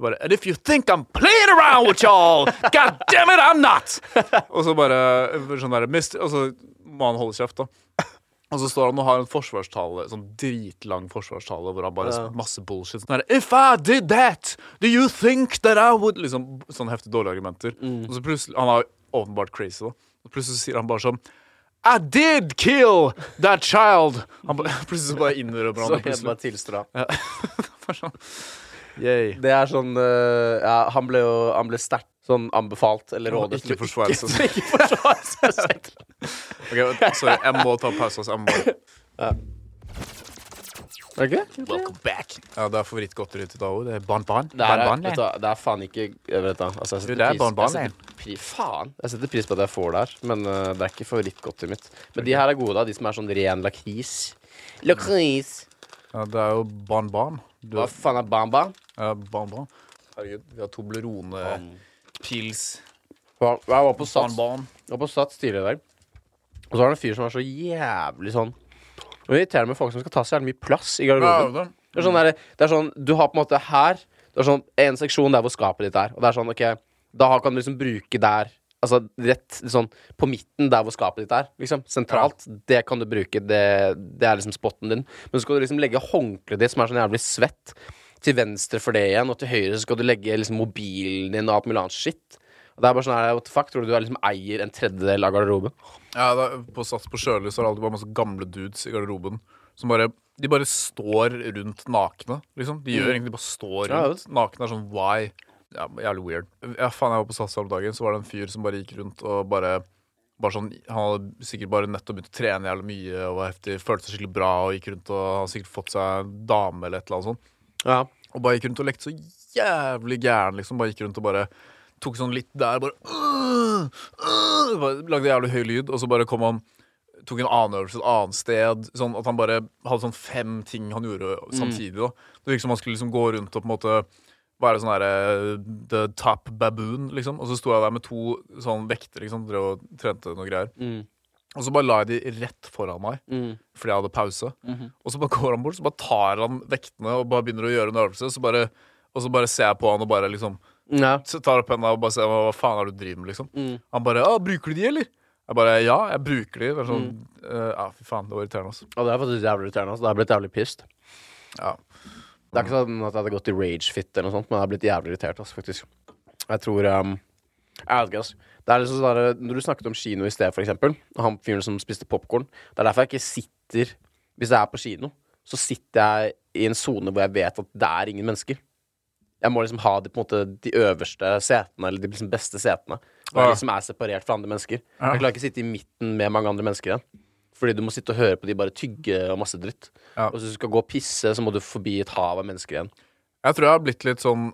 bare, And if you think I'm playing around with y'all, god damn it, I'm not! og så bare sånn der, Og så må han holde kjeft, da. Og så står han og har en forsvarstale, sånn dritlang forsvarstale hvor han bare Ja. masse bullshit. Sånn her, If I did that, do you think that I would Liksom sånn heftig dårlige argumenter. Mm. Og så plutselig Han er åpenbart crazy, da. Og plutselig så sier han bare sånn I did kill that child! Han ba, plutselig så bare innrømmer han Så det. jeg plutselig. bare tilstår han. Bare sånn. Det er sånn eh, Ja, han ble jo Han sterkt sånn anbefalt eller rådet ikke forsvare seg selv. Ikke seg selv. Ok, sorry, jeg må ta pause. Altså. Jeg må Ja, det? Welcome back. Ja, det er favorittgodteriet til Dao. Det er bonbon. Det er, ban, ban, du, det er faen ikke vet da, altså, jeg Du, setter er ban, ban, jeg setter pri, Faen! Jeg setter pris på at jeg får det her, men uh, det er ikke favorittgodteriet mitt. Men de her er gode, da. De som er sånn ren lakris. Lakris! Ja, det er jo bonbon. Du, Hva faen er bamba? ja, bonbon. Herregud, vi har Toblerone, pils, Jeg var på Sats, jeg var på Sats tidligere i dag, og så var det en fyr som var så jævlig sånn Og det irriterer meg med folk som skal ta så jævlig mye plass i garderoben. Det er sånn, der, det er sånn Du har på en måte her Det er sånn en seksjon der hvor skapet ditt er. Og det er sånn, ok Da kan du liksom bruke der Altså rett sånn på midten der hvor skapet ditt er. Liksom Sentralt. Det kan du bruke. Det, det er liksom spotten din. Men så skal du liksom legge håndkleet ditt, som er sånn jævlig svett, til venstre for det igjen. Og til høyre så skal du legge liksom mobilen din og alt mulig annet shit. Og det er bare sånn her, what the fuck, Tror du du er liksom eier en tredjedel av garderoben? Ja, da, på Sats på Sjøli så er det alltid bare masse gamle dudes i garderoben som bare De bare står rundt nakne, liksom. De gjør egentlig bare står rundt. nakne er sånn why? Ja, jævlig weird. Ja, faen, jeg var på Sats om dagen, så var det en fyr som bare gikk rundt og bare bare sånn, Han hadde sikkert bare nettopp begynt å trene jævlig mye og var heftig, følte seg skikkelig bra og gikk rundt og hadde sikkert fått seg en dame eller et eller annet sånt. Ja. Og bare gikk rundt og lekte så jævlig gæren, liksom. Bare gikk rundt og bare tok sånn litt der, bare, øh, øh, bare Lagde jævlig høy lyd, og så bare kom han Tok en annen øvelse et annet sted. Sånn at han bare hadde sånn fem ting han gjorde samtidig. da Det virket som han skulle liksom gå rundt og på en måte være sånn herre The top baboon, liksom. Og så sto jeg der med to sånn vekter, liksom. Og trente noe greier. Mm. Og så bare la jeg de rett foran meg, Mm. fordi jeg hadde pause. Mhm. Og så bare går han bort, så bare tar han vektene og bare begynner å gjøre en øvelse. Så bare, og så bare ser jeg på han og bare liksom Ja. så tar opp henda og bare ser hva faen er det du driver med, liksom. Mm. Han bare 'Å, bruker du de, eller?' Jeg bare 'Ja, jeg bruker de'. Det er sånn, eh, ja, fy faen, det var irriterende, altså. Og det er faktisk jævlig irriterende. Altså. Det er blitt jævlig pissed. Ja. Det er ikke sånn at jeg hadde gått i rage-fit eller noe sånt, men jeg har blitt jævlig irritert, altså, faktisk. Jeg tror um, Jeg vet ikke, altså. Det er liksom sånn der, Når du snakket om kino i sted, for eksempel, og han fyren som spiste popkorn Det er derfor jeg ikke sitter Hvis jeg er på kino, så sitter jeg i en sone hvor jeg vet at det er ingen mennesker. Jeg må liksom ha de, på en måte, de øverste setene, eller de liksom beste setene. Hvor jeg liksom er separert fra andre mennesker. Jeg klarer ikke å sitte i midten med mange andre mennesker igjen. Fordi du må sitte og høre på de bare tygge og masse dritt. Ja. Og hvis du skal gå og pisse, så må du forbi et hav av mennesker igjen. Jeg tror jeg har blitt litt sånn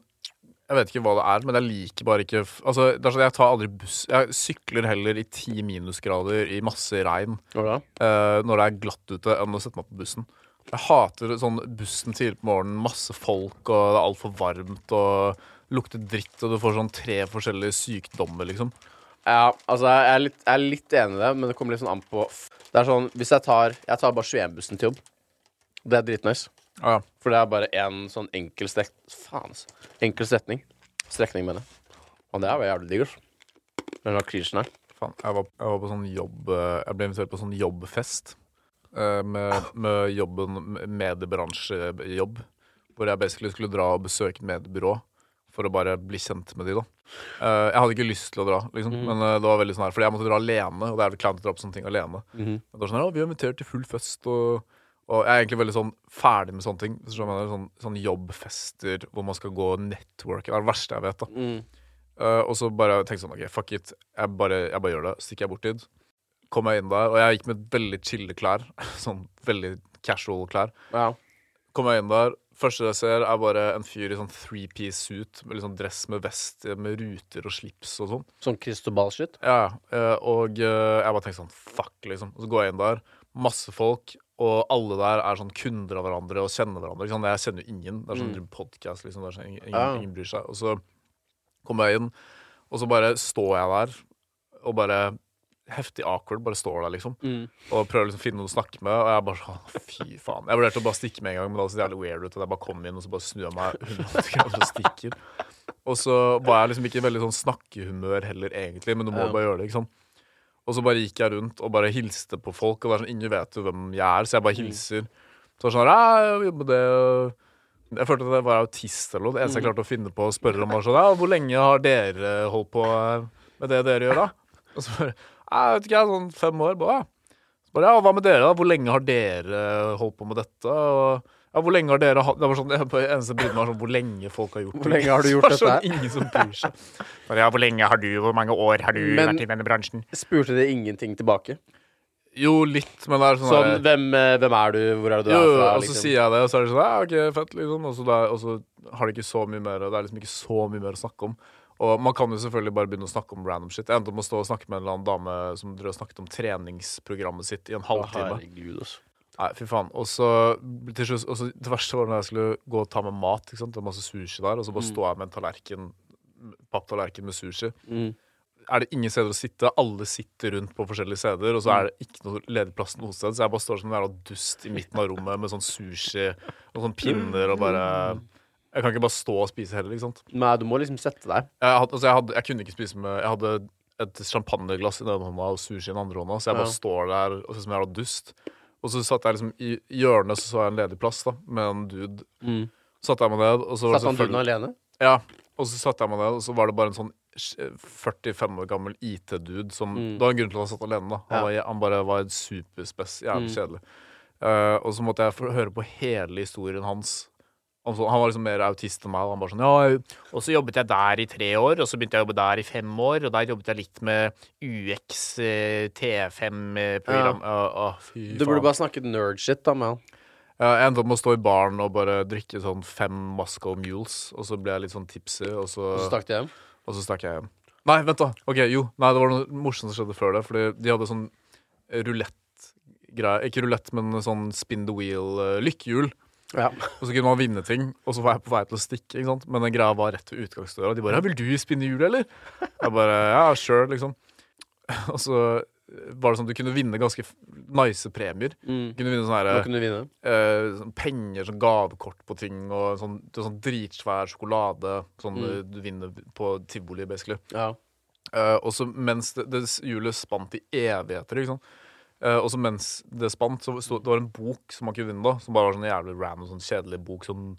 Jeg vet ikke hva det er, men jeg liker bare ikke Altså, det er sånn, Jeg tar aldri buss. Jeg sykler heller i ti minusgrader i masse regn eh, når det er glatt ute, enn å sette meg på bussen. Jeg hater sånn bussen tidlig på morgenen, masse folk, og det er altfor varmt, og lukter dritt, og du får sånn tre forskjellige sykdommer, liksom. Ja, altså, jeg er, litt, jeg er litt enig i det, men det kommer litt sånn an på Det er sånn, hvis jeg tar Jeg tar bare 21-bussen til jobb. Det er dritnice. Ja, ja. For det er bare én sånn enkel strek... Faen, altså. Enkel strekning. Strekning, mener jeg. Og det er jo jævlig digg, altså. Den lakrisen her. Faen, jeg var, jeg var på sånn jobb eh, Jeg ble invitert på sånn jobbfest eh, med, med jobben mediebransjejobb. Hvor jeg basically skulle dra og besøke et mediebyrå for å bare bli kjent med de da. Eh, jeg hadde ikke lyst til å dra, liksom, men eh, det var veldig sånn her fordi jeg måtte dra alene, og det er vel kleint å dra på sånne ting alene. Mhm. Det var sånn her, «Å, vi er invitert til full fest, og, og jeg er egentlig veldig sånn ferdig med sånne ting. Så sånn, sånn jobbfester hvor man skal gå network. Det er det verste jeg vet. da Mm. uh, og så bare tenkte jeg sånn, ok, fuck it. Jeg bare, jeg bare gjør det. Stikker jeg bort dit. Kom jeg inn der, og jeg gikk med veldig chille klær. Sånn veldig casual klær. Ja. Kom jeg inn der. Første jeg ser, er bare en fyr i sånn three-piece suit med liksom dress med vest med ruter og slips og sånn. Sånn Cristobal-shit. Ja, ja. Eh, og uh, jeg bare tenkte sånn, fuck, liksom. Og så går jeg inn der. Masse folk, og alle der er sånn kunder av hverandre og kjenner hverandre. Ikke sant? Jeg kjenner jo ingen. Det er sånn Mm. podcast, liksom. Sånn, ingen, Ja. ingen bryr seg. Og så kommer jeg inn, og så bare står jeg der og bare heftig awkward, bare står der, liksom. Mm. Og prøver liksom å finne noen å snakke med, og jeg bare sånn Fy faen. Jeg vurderte å bare stikke med en gang, men det var så jævlig weird ut. At jeg bare kom inn, og så bare snur jeg meg 180 grader og stikker. Og så var jeg liksom ikke i veldig sånn snakkehumør heller, egentlig, men du må Ja. bare gjøre det, ikke sant. Og så bare gikk jeg rundt og bare hilste på folk, og det er sånn, ingen vet jo hvem jeg er, så jeg bare hilser. Så var sånn «Ja, jeg jobber det Jeg følte at jeg var autist eller noe. Det eneste jeg klarte å finne på å spørre om, var sånn Ja, hvor lenge har dere holdt på med det dere gjør, da? Og så bare Jeg vet ikke, jeg, sånn fem år. Bare, ja. Så bare, ja, hva med dere, da? Hvor lenge har dere holdt på med dette? Og ja, hvor lenge har dere hatt Det var sånn, jeg, bare- eneste brydde meg sånn hvor lenge folk har gjort Hvor lenge har du gjort Det var dette? Sånn, ingen som bryr seg. Bare, ja, hvor lenge har du, hvor mange år har du Men- vært i denne bransjen? Spurte de ingenting tilbake? Jo, litt, men det er sånn Sånn, hvem, eh, hvem er du, hvor er det du Jo, er fra? og så liksom? sier jeg det, og så er det sånn Ja, OK, fett, liksom. Og så, da, og så har de ikke så mye mer, og det er liksom ikke så mye mer å snakke om. Og man kan jo selvfølgelig bare begynne å snakke om random shit. Jeg endte opp med å stå og snakke med en eller annen dame som drev og snakket om treningsprogrammet sitt i en Å, halvtime. herregud, altså. Nei, fy faen. Og så til slutt og så, Det verste var når jeg skulle gå og ta med mat. Ikke sant? Det var masse sushi der, og så bare Mm. står jeg med en tallerken papptallerken med sushi. Mm. Er det ingen steder å sitte? Alle sitter rundt på forskjellige steder, og så er det ikke noe ledig plass noe sted. Så jeg bare står som en jævla dust i midten av rommet med sånn sushi og sånn pinner og bare Jeg kan ikke bare stå og spise heller, ikke sant. Nei, du må liksom sette deg. Jeg, hadde, altså jeg, hadde, jeg kunne ikke spise med Jeg hadde et champagneglass i den ene hånda og sushi i den andre hånda, så jeg bare Ja. står der og ser ut som en jævla dust. Og så satt jeg liksom i hjørnet, så så jeg en ledig plass da med en dude. Mm. Satte jeg meg ned, og så var Satt det han duden selvfølgelig alene? Ja, og så satte jeg meg ned, og så var det bare en sånn 45 år gammel IT-dude som Mm. Det var en grunn til at han satt alene, da. Han, Ja. var, han bare var superspess. jævlig Mm. kjedelig. Eh, og så måtte jeg få høre på hele historien hans. Han, så, han var liksom mer autist enn meg. Han bare sånn Ja, og så jobbet jeg der i tre år, og så begynte jeg å jobbe der i fem år, og der jobbet jeg litt med UX, eh, T5-program. Å, fy Du burde bare snakket nerd-shit da med han. Ja, Jeg endte opp med å stå i baren og bare drikke sånn fem Moscow Mules, og så ble jeg litt sånn tipsy, og så, Og så stakk du hjem. og så stakk jeg hjem. Nei, vent, da. Ok, jo. Nei, det var noe morsomt som skjedde før det. Fordi de hadde sånn rulett-greie. Ikke rulett, men sånn spin the wheel-lykkehjul. Ja. Og så kunne man vinne ting, og så var jeg på vei til å stikke. ikke sant? Men den greia var rett ved utgangsdøra. De bare 'Vil du spinne hjulet, eller?' Jeg bare ja, sure, liksom. Og så var det sånn at du kunne vinne ganske nice premier. Mm. Du kunne vinne sånne her, kunne vinne? eh, sånn penger, sånn gavekort på ting, og sånn, sånn dritsvær sjokolade. Sånn Mm. du, du vinner på tivoli, basically. Ja. Eh, og så mens det, det hjulet spant i evigheter, ikke sant. Eh, og så mens det spant, så sto det var en bok som man kunne vinne, da. Som bare var sånn jævlig random, sånn kjedelig bok. Sånn,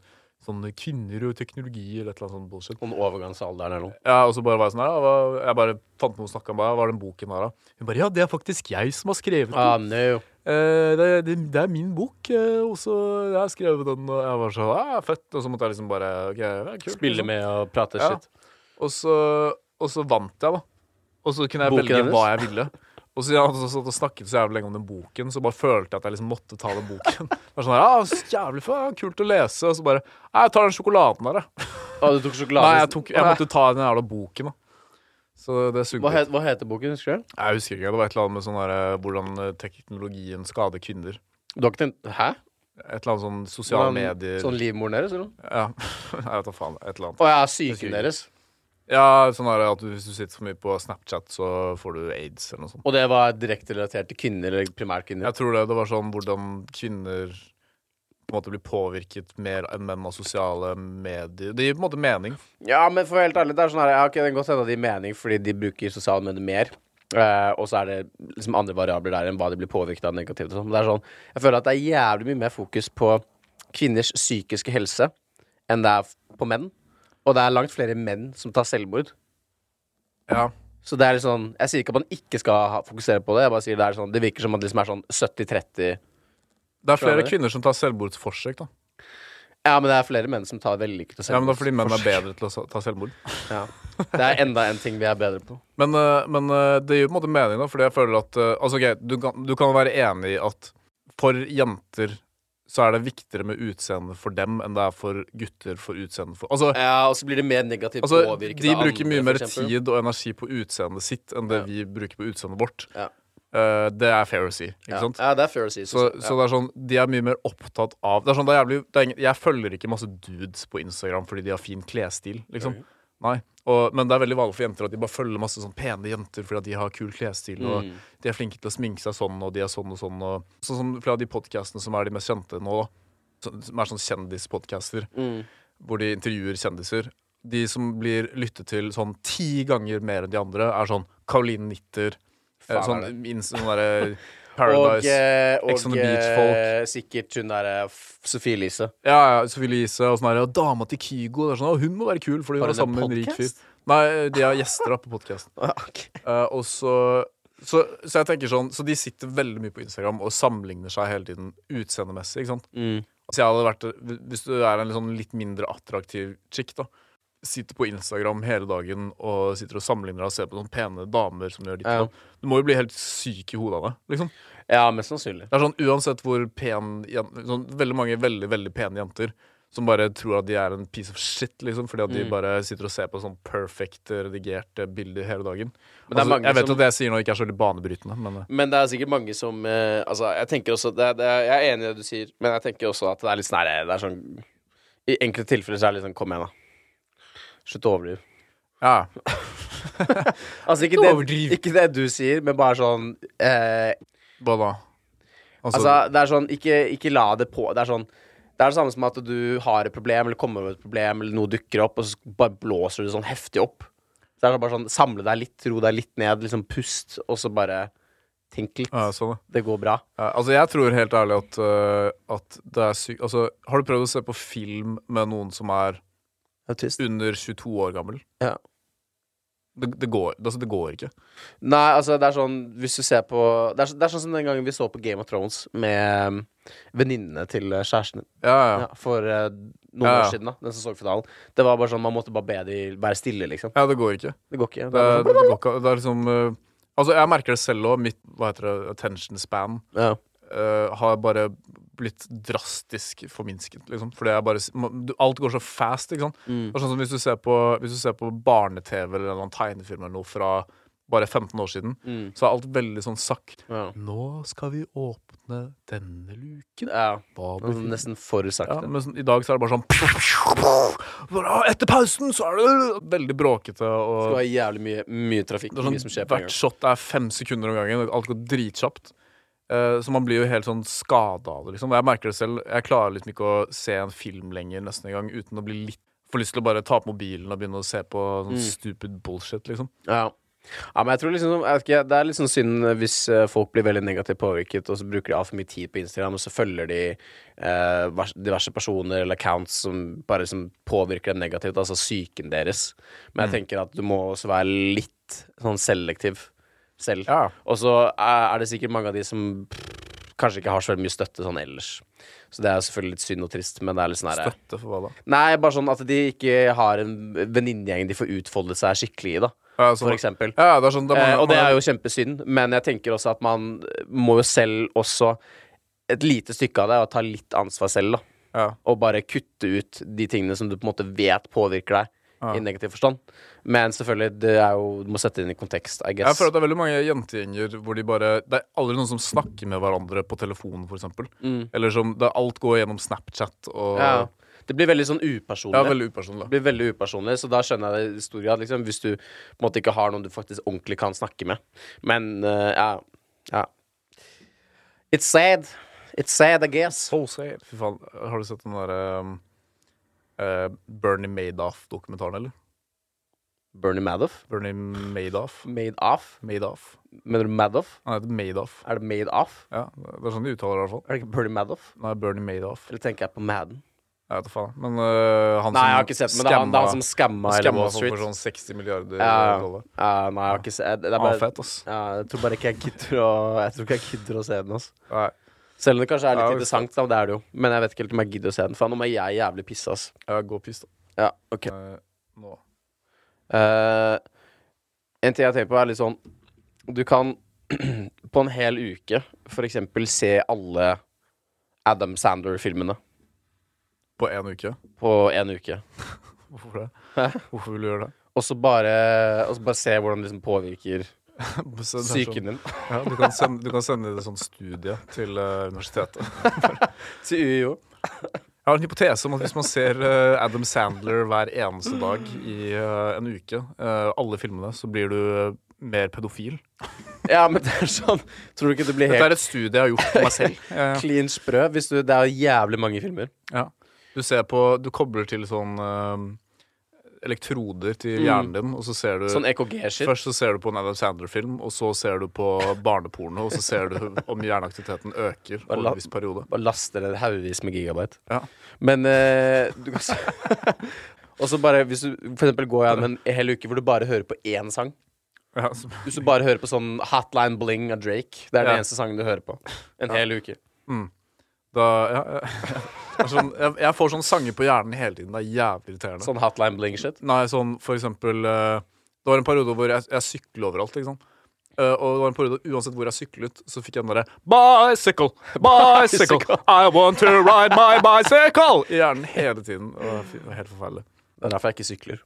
sånn kvinner og teknologi eller et eller annet sånt bullshit. Om overgangsalderen eller noe. Ja, og så bare var jeg sånn her, ja, Jeg bare fant noe å snakke om. Hva var den boken her, da? Hun bare Ja, det er faktisk jeg som har skrevet den. Ah, no. Eh, det, det, det er min bok, eh, og så jeg har skrevet den, og jeg var så ja, fett. Og så måtte jeg liksom bare OK, det er kult. Spille liksom. med og prate Ja. shit. Og så, og så vant jeg, da. Og så kunne jeg Boken velge hennes? hva jeg ville. Og så jeg hadde satt og snakket så jævlig lenge om den boken, så bare følte jeg at jeg liksom måtte ta den boken. Det var sånn ja, så jævlig ja, kult å lese. Og så bare Nei, jeg tar den sjokoladen der, jeg. Ah, du tok sjokolade? Nei, jeg, tok, jeg måtte ta den jævla boken, da. Så det hva, het, hva heter boken, husker du? Jeg husker ikke. Det var et eller annet med sånn der, hvordan eh, teknologien skader kvinner. Du har ikke tenkt Hæ? Et eller annet sånn sosiale medier Sånn livmoren deres, eller? noe? Ja, jeg vet da faen. Et eller annet. Å ja, ikke. deres. Ja, sånn er det at hvis du sitter for mye på Snapchat, så får du aids eller noe sånt. Og det var direkte relatert til kvinner, eller primærkvinner? Jeg tror det. Det var sånn hvordan kvinner på en måte blir påvirket mer enn menn av sosiale medier. Det gir på en måte mening. Ja, men for å være helt ærlig, det er sånn her Ja, okay, det kan godt hende det gir mening fordi de bruker sosiale medier mer. Uh, og så er det liksom andre variabler der enn hva de blir påvirket av negativt. Sånn. Men det er sånn Jeg føler at det er jævlig mye mer fokus på kvinners psykiske helse enn det er på menn. Og det er langt flere menn som tar selvmord. Ja. Så det er litt sånn Jeg sier ikke at man ikke skal ha, fokusere på det. Jeg bare sier det er sånn Det virker som at det liksom er sånn 70-30. Det er flere kvinner som tar selvmordsforsøk, da. Ja, men det er flere menn som tar vellykkede Ja, men det er fordi menn er bedre til å sa- ta selvmord. Ja. Det er enda en ting vi er bedre på. Men, øh, men øh, det gir på en måte mening, da, fordi jeg føler at øh, Altså, ok, du kan, du kan være enig i at for jenter så er det viktigere med utseendet for dem enn det er for gutter for utseendet for Altså, Ja, og så blir det mer negativt altså påvirket de bruker mye mer tid og energi på utseendet sitt enn det Ja. vi bruker på utseendet vårt. Ja. Uh, det er fair å si, ikke Ja. sant? ja, det er fair å si. Så, så, så det er sånn, de er mye mer opptatt av Det er sånn, det er jævlig det er ingen, Jeg følger ikke masse dudes på Instagram fordi de har fin klesstil, liksom. Ok. Nei. Og, men det er veldig vanlig for jenter at de bare følger masse sånn pene jenter fordi at de har kul klesstil, og Mm. de er flinke til å sminke seg sånn, og de er sånn og sånn. Og, sånn som flere av de podkastene som er de mest kjente nå, som er sånn kjendispodcaster, Mm. hvor de intervjuer kjendiser. De som blir lyttet til sånn ti ganger mer enn de andre, er sånn Caroline Nitter, eh, Faen sånn, sånn Og, Paradise. Og, og og on the eh, Beach-folk. sikkert hun derre Sophie Elise. Ja, ja, Sophie Elise og sånn her, og dama til Kygo. Det er sånn, og hun må være kul fordi hun er en sammen med en rik fyr. Nei, de har gjester da på podkasten. okay. uh, og så, så Så jeg tenker sånn Så de sitter veldig mye på Instagram og sammenligner seg hele tiden utseendemessig. ikke sant? Mm. Så jeg hadde vært Hvis du er en litt sånn litt mindre attraktiv chick, da, sitter på Instagram hele dagen og sitter og sammenligner og ser på noen pene damer som gjør ditt Ja. Du må jo bli helt syk i hodet av det. Liksom. Ja, mest sannsynlig. Det er sånn uansett hvor pen sånn, Veldig mange veldig, veldig pene jenter som bare tror at de er en piece of shit, liksom, fordi at de Mm. bare sitter og ser på sånn perfect eh, redigerte bilder hele dagen. Er Altså, mange jeg vet som- at det jeg sier nå ikke er så veldig banebrytende, men eh, Men det er sikkert mange som eh, Altså, jeg tenker også det, er- det, er- Jeg er enig i det du sier, men jeg tenker også at det er litt sånn her, Det er sånn I enkelte tilfeller så er det litt sånn Kom igjen, da. Slutt å overdrive. ja. Altså, ikke det, overdriv. ikke det du sier, men bare sånn eh, Hva da? Altså, Altså, det er sånn Ikke, ikke la det på. Det er sånn Det er det samme som at du har et problem, eller kommer over et problem, eller noe dukker opp, og så bare blåser du det sånn heftig opp. Så det er bare sånn Samle deg litt, ro deg litt ned, liksom pust, og så bare tenk litt. ja, sånn, ja. Det går bra. Ja, altså jeg tror helt ærlig at, øh, at det er sykt Altså, har du prøvd å se på film med noen som er Autist. under 22 år gammel? Ja. Det, det, går, altså, det går ikke. Nei, altså, det er sånn Hvis du ser på Det er, det er sånn som den gangen vi så på Game of Thrones med um, venninnene til uh, kjæresten din. Ja, ja. Ja, for uh, noen år siden, da. Den som så finalen. Det var bare sånn Man måtte bare be de være stille, liksom. ja det går ikke. Det går ikke. Det, er går ikke. Er liksom uh, Altså, jeg merker det selv òg. Mitt hva heter det, attention span ja. øh, har bare blitt drastisk forminsket, liksom. Fordi jeg bare Alt går så fast, ikke sant. Mm. Det er sånn som hvis du ser på, hvis du ser på barne-TV eller en tegnefilm eller noe fra bare 15 år siden, Mm. så er alt veldig sånn sakte. Ja. Nå skal vi åpne denne luken. ja. Hva Altså, nesten for ja, men sånn, i dag så er det bare sånn Etter pausen så er det veldig bråkete Det skal være jævlig mye, mye trafikk. Sånn, mye som skjer Hvert shot er fem sekunder om gangen, alt går dritkjapt. Eh, så man blir jo helt sånn skada av det, liksom. Jeg merker det selv. Jeg klarer liksom ikke å se en film lenger nesten engang uten å bli litt Får lyst til å bare ta på mobilen og begynne å se på sånn Mm. stupid bullshit, liksom. Ja. ja, men jeg tror liksom jeg ikke, Det er litt sånn synd hvis eh, folk blir veldig negativt påvirket, og så bruker de altfor mye tid på Instagram, og så følger de eh, diverse personer eller accounts som bare liksom påvirker dem negativt, altså psyken deres. Men jeg tenker at du må også være litt sånn selektiv selv. Ja. Og så er det sikkert mange av de som pff, kanskje ikke har så veldig mye støtte sånn ellers. Så det er selvfølgelig litt synd og trist, men det er litt sånn Støtte for hva da? Nei, bare sånn at de ikke har en venninnegjeng de får utfoldet seg skikkelig i, da. Ja, sånn- For eksempel. Ja, det sånn det er Eh, og det er jo kjempesynd, men jeg tenker også at man må jo selv også et lite stykke av det, og ta litt ansvar selv, da. ja. Og bare kutte ut de tingene som du på en måte vet påvirker deg Ja. i negativ forstand. Men selvfølgelig, det er jo Du må sette det inn i kontekst, I guess. Jeg føler at det er veldig mange jentegjenger hvor de bare Det er aldri noen som snakker med hverandre på telefonen, eksempel. Mm. Eller som det, Alt går gjennom Snapchat og Ja. Det blir veldig sånn upersonlig. Ja, veldig upersonlig. Det blir veldig upersonlig, så da skjønner jeg det i stor grad, liksom, hvis du på en måte ikke har noen du faktisk ordentlig kan snakke med. Men uh, ja, ja. It's sad. It's sad, I guess. So sad. Fy faen. Har du sett den derre um, eh, Bernie Madoff-dokumentaren, eller? Bernie Madoff. Bernie Madoff. Made off. Madoff. Mener du Madoff? Han heter Madoff. Er det made off? Ja, det er sånn de uttaler det, i hvert fall. Er det ikke Bernie Madoff? Nei, Bernie Madoff. Eller tenker jeg på Madden? Jeg vet da faen. Men uh, han Nei, ikke sett men det er han, det er han som skamma skamma for sånn 60 milliarder Ja, dollar. ja, nei, jeg har ikke sett det. Er bare, ah, fett, ass. ja, jeg tror bare ikke jeg gidder å Jeg tror ikke jeg gidder å se den. ass. Nei, Selv om det kanskje er litt Ja, interessant, da, det er det jo. Men jeg vet ikke helt om jeg gidder å se den. For nå må jeg jævlig pisse, ass. jeg og piss, da. Ja, ok Uh, nå. Uh, En ting jeg tenker på, er litt sånn Du kan på en hel uke for eksempel se alle Adam Sandler-filmene På én uke. på en uke. Hvorfor det? Hæ? Hvorfor vil du gjøre det? Og så bare, bare se hvordan det liksom påvirker Er sånn- psyken din. Ja, du, kan sende, du kan sende det sånn studie til uh, universitetet. Til UiO. Jeg har en hypotese om at hvis man ser uh, Adam Sandler hver eneste dag i uh, en uke, alle filmene, så blir du mer pedofil. Ja, men det er sånn Tror du ikke det blir helt Dette er et studie jeg har gjort på meg selv. Klin clean sprø? Hvis du, det er jævlig mange filmer. ja. Du ser på Du kobler til sånn elektroder til Mm. hjernen din, og så ser du Sånn EKG-shit. Først så ser du på en Adam Sandler-film, og så ser du på barneporno, og så ser du om hjerneaktiviteten øker over en viss periode. Bare laster det haugevis med gigabyte. Ja. Men eh, du kan se Og så bare, hvis du for eksempel går gjennom en hel uke hvor du bare hører på én sang Ja, så, Hvis du bare hører på sånn Hotline Bling av Drake Det er den Ja. eneste sangen du hører på. En hel uke. da, ja, ja. Sånn, jeg, jeg får sånne sanger på hjernen hele tiden. Det er jævlig irriterende. Sånn hotline bling-shit. Nei, sånn for eksempel uh, Det var en periode hvor jeg, jeg sykler overalt, ikke sant. Eh, og det var en periode uansett hvor jeg syklet, så fikk jeg den derre Bicycle, bicycle, I want to ride my bicycle! I hjernen hele tiden. Og det var helt forferdelig. Det er derfor jeg ikke sykler.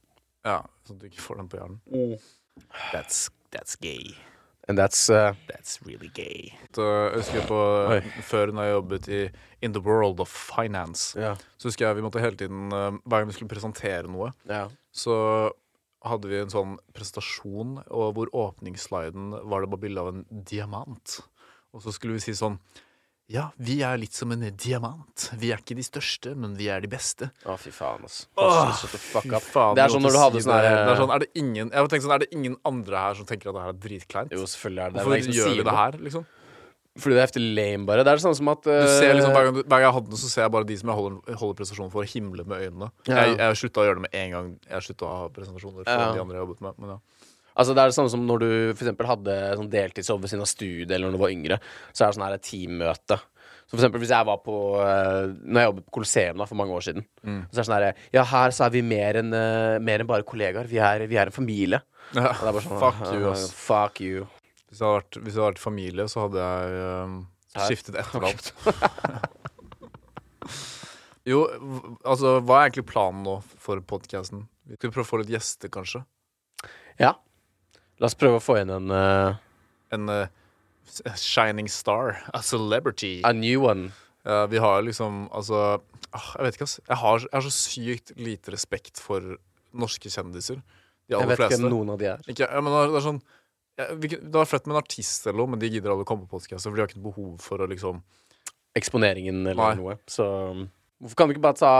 Ja, Sånn at du ikke får den på hjernen. That's, that's gay. And that's uh, That's really gay. Så jeg husker på Oi. Før når jeg jobbet i In the World of Finance, Ja. så husker jeg vi måtte hele tiden eh, Hver gang vi skulle presentere noe, ja. så hadde vi en sånn presentasjon og hvor åpningssliden var det bare bilde av en diamant. Og så skulle vi si sånn Ja, vi er litt som en diamant. Vi er ikke de største, men vi er de beste. Å, fy faen, altså. Åh, Fy faen, Det er sånn når du hadde sånn her- det er sånn, er det ingen Jeg tenker sånn, er det ingen andre her som tenker at det her er dritkleint? Jo, selvfølgelig er det. Hvorfor det. gjør vi det her, liksom? Fordi det er heftig lame, bare. Det er sånn som at Du ser liksom, eh, hver, gang, hver gang jeg hadde den, så ser jeg bare de som jeg holder, holder presentasjonen for, himle med øynene. Ja. Jeg, jeg slutta å gjøre det med en gang jeg slutta å ha presentasjoner for Ja. de andre jeg jobbet med. Men ja. Altså Det er det samme som når du for hadde sånn deltidsjobb ved siden av studiet, eller når du var yngre. Så er det sånn her et teammøte. Så for eksempel hvis jeg var på eh, Når jeg jobbet på Colosseum da, for mange år siden, Mm. så er det sånn her Ja, her så er vi mer enn eh, mer enn bare kollegaer. Vi er, vi er en familie. Ja, er sånn, Fuck you, ass. Fuck you. Hvis det hadde vært, hadde vært familie, så hadde jeg um, skiftet etternavn. jo, altså, hva er egentlig planen nå for podkasten? Vi skal prøve å få litt gjester, kanskje. Ja. La oss prøve å få inn en uh, En uh, shining star. A celebrity. A new one. Uh, vi har liksom Altså, ah, jeg vet ikke, ass. Jeg har, jeg har så sykt lite respekt for norske kjendiser. De Jeg vet ikke fleste. hvem noen av de er. Ikke, ja, men det er, det er sånn Det var flott med en artist eller noe, men de gidder aldri å komme på podkast, for de har ikke behov for å liksom Eksponeringen eller Nei. noe. Så um, hvorfor kan du ikke bare ta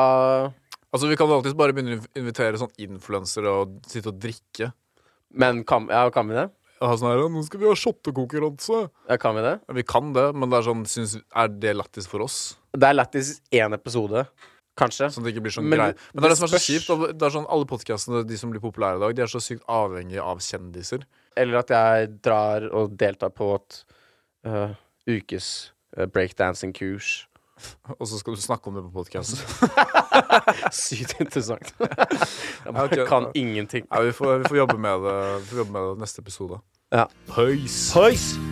Altså, vi kan alltids bare begynne å invitere sånn influensere og sitte og drikke. Men kan, ja, kan vi det? Ja, sånn her, «Ja, 'Nå skal vi ha shottekonkurranse'. Ja, kan vi det? Ja, vi kan det, men det er sånn, synes, er det lættis for oss? Det er lættis én episode, kanskje. Sånn at det ikke blir sånn Men grei. Men det er det det som er så kjipt. Det er sånn Alle podkastene de som blir populære i dag, de er så sykt avhengige av kjendiser. Eller at jeg drar og deltar på et uh, ukes uh, breakdancing-kurs. Og så skal du snakke om det på podkasten. Sykt interessant. jeg bare kan ingenting. Ja, vi, får- vi får jobbe med det Vi får jobbe med det neste episode. Ja. Høys. Høys!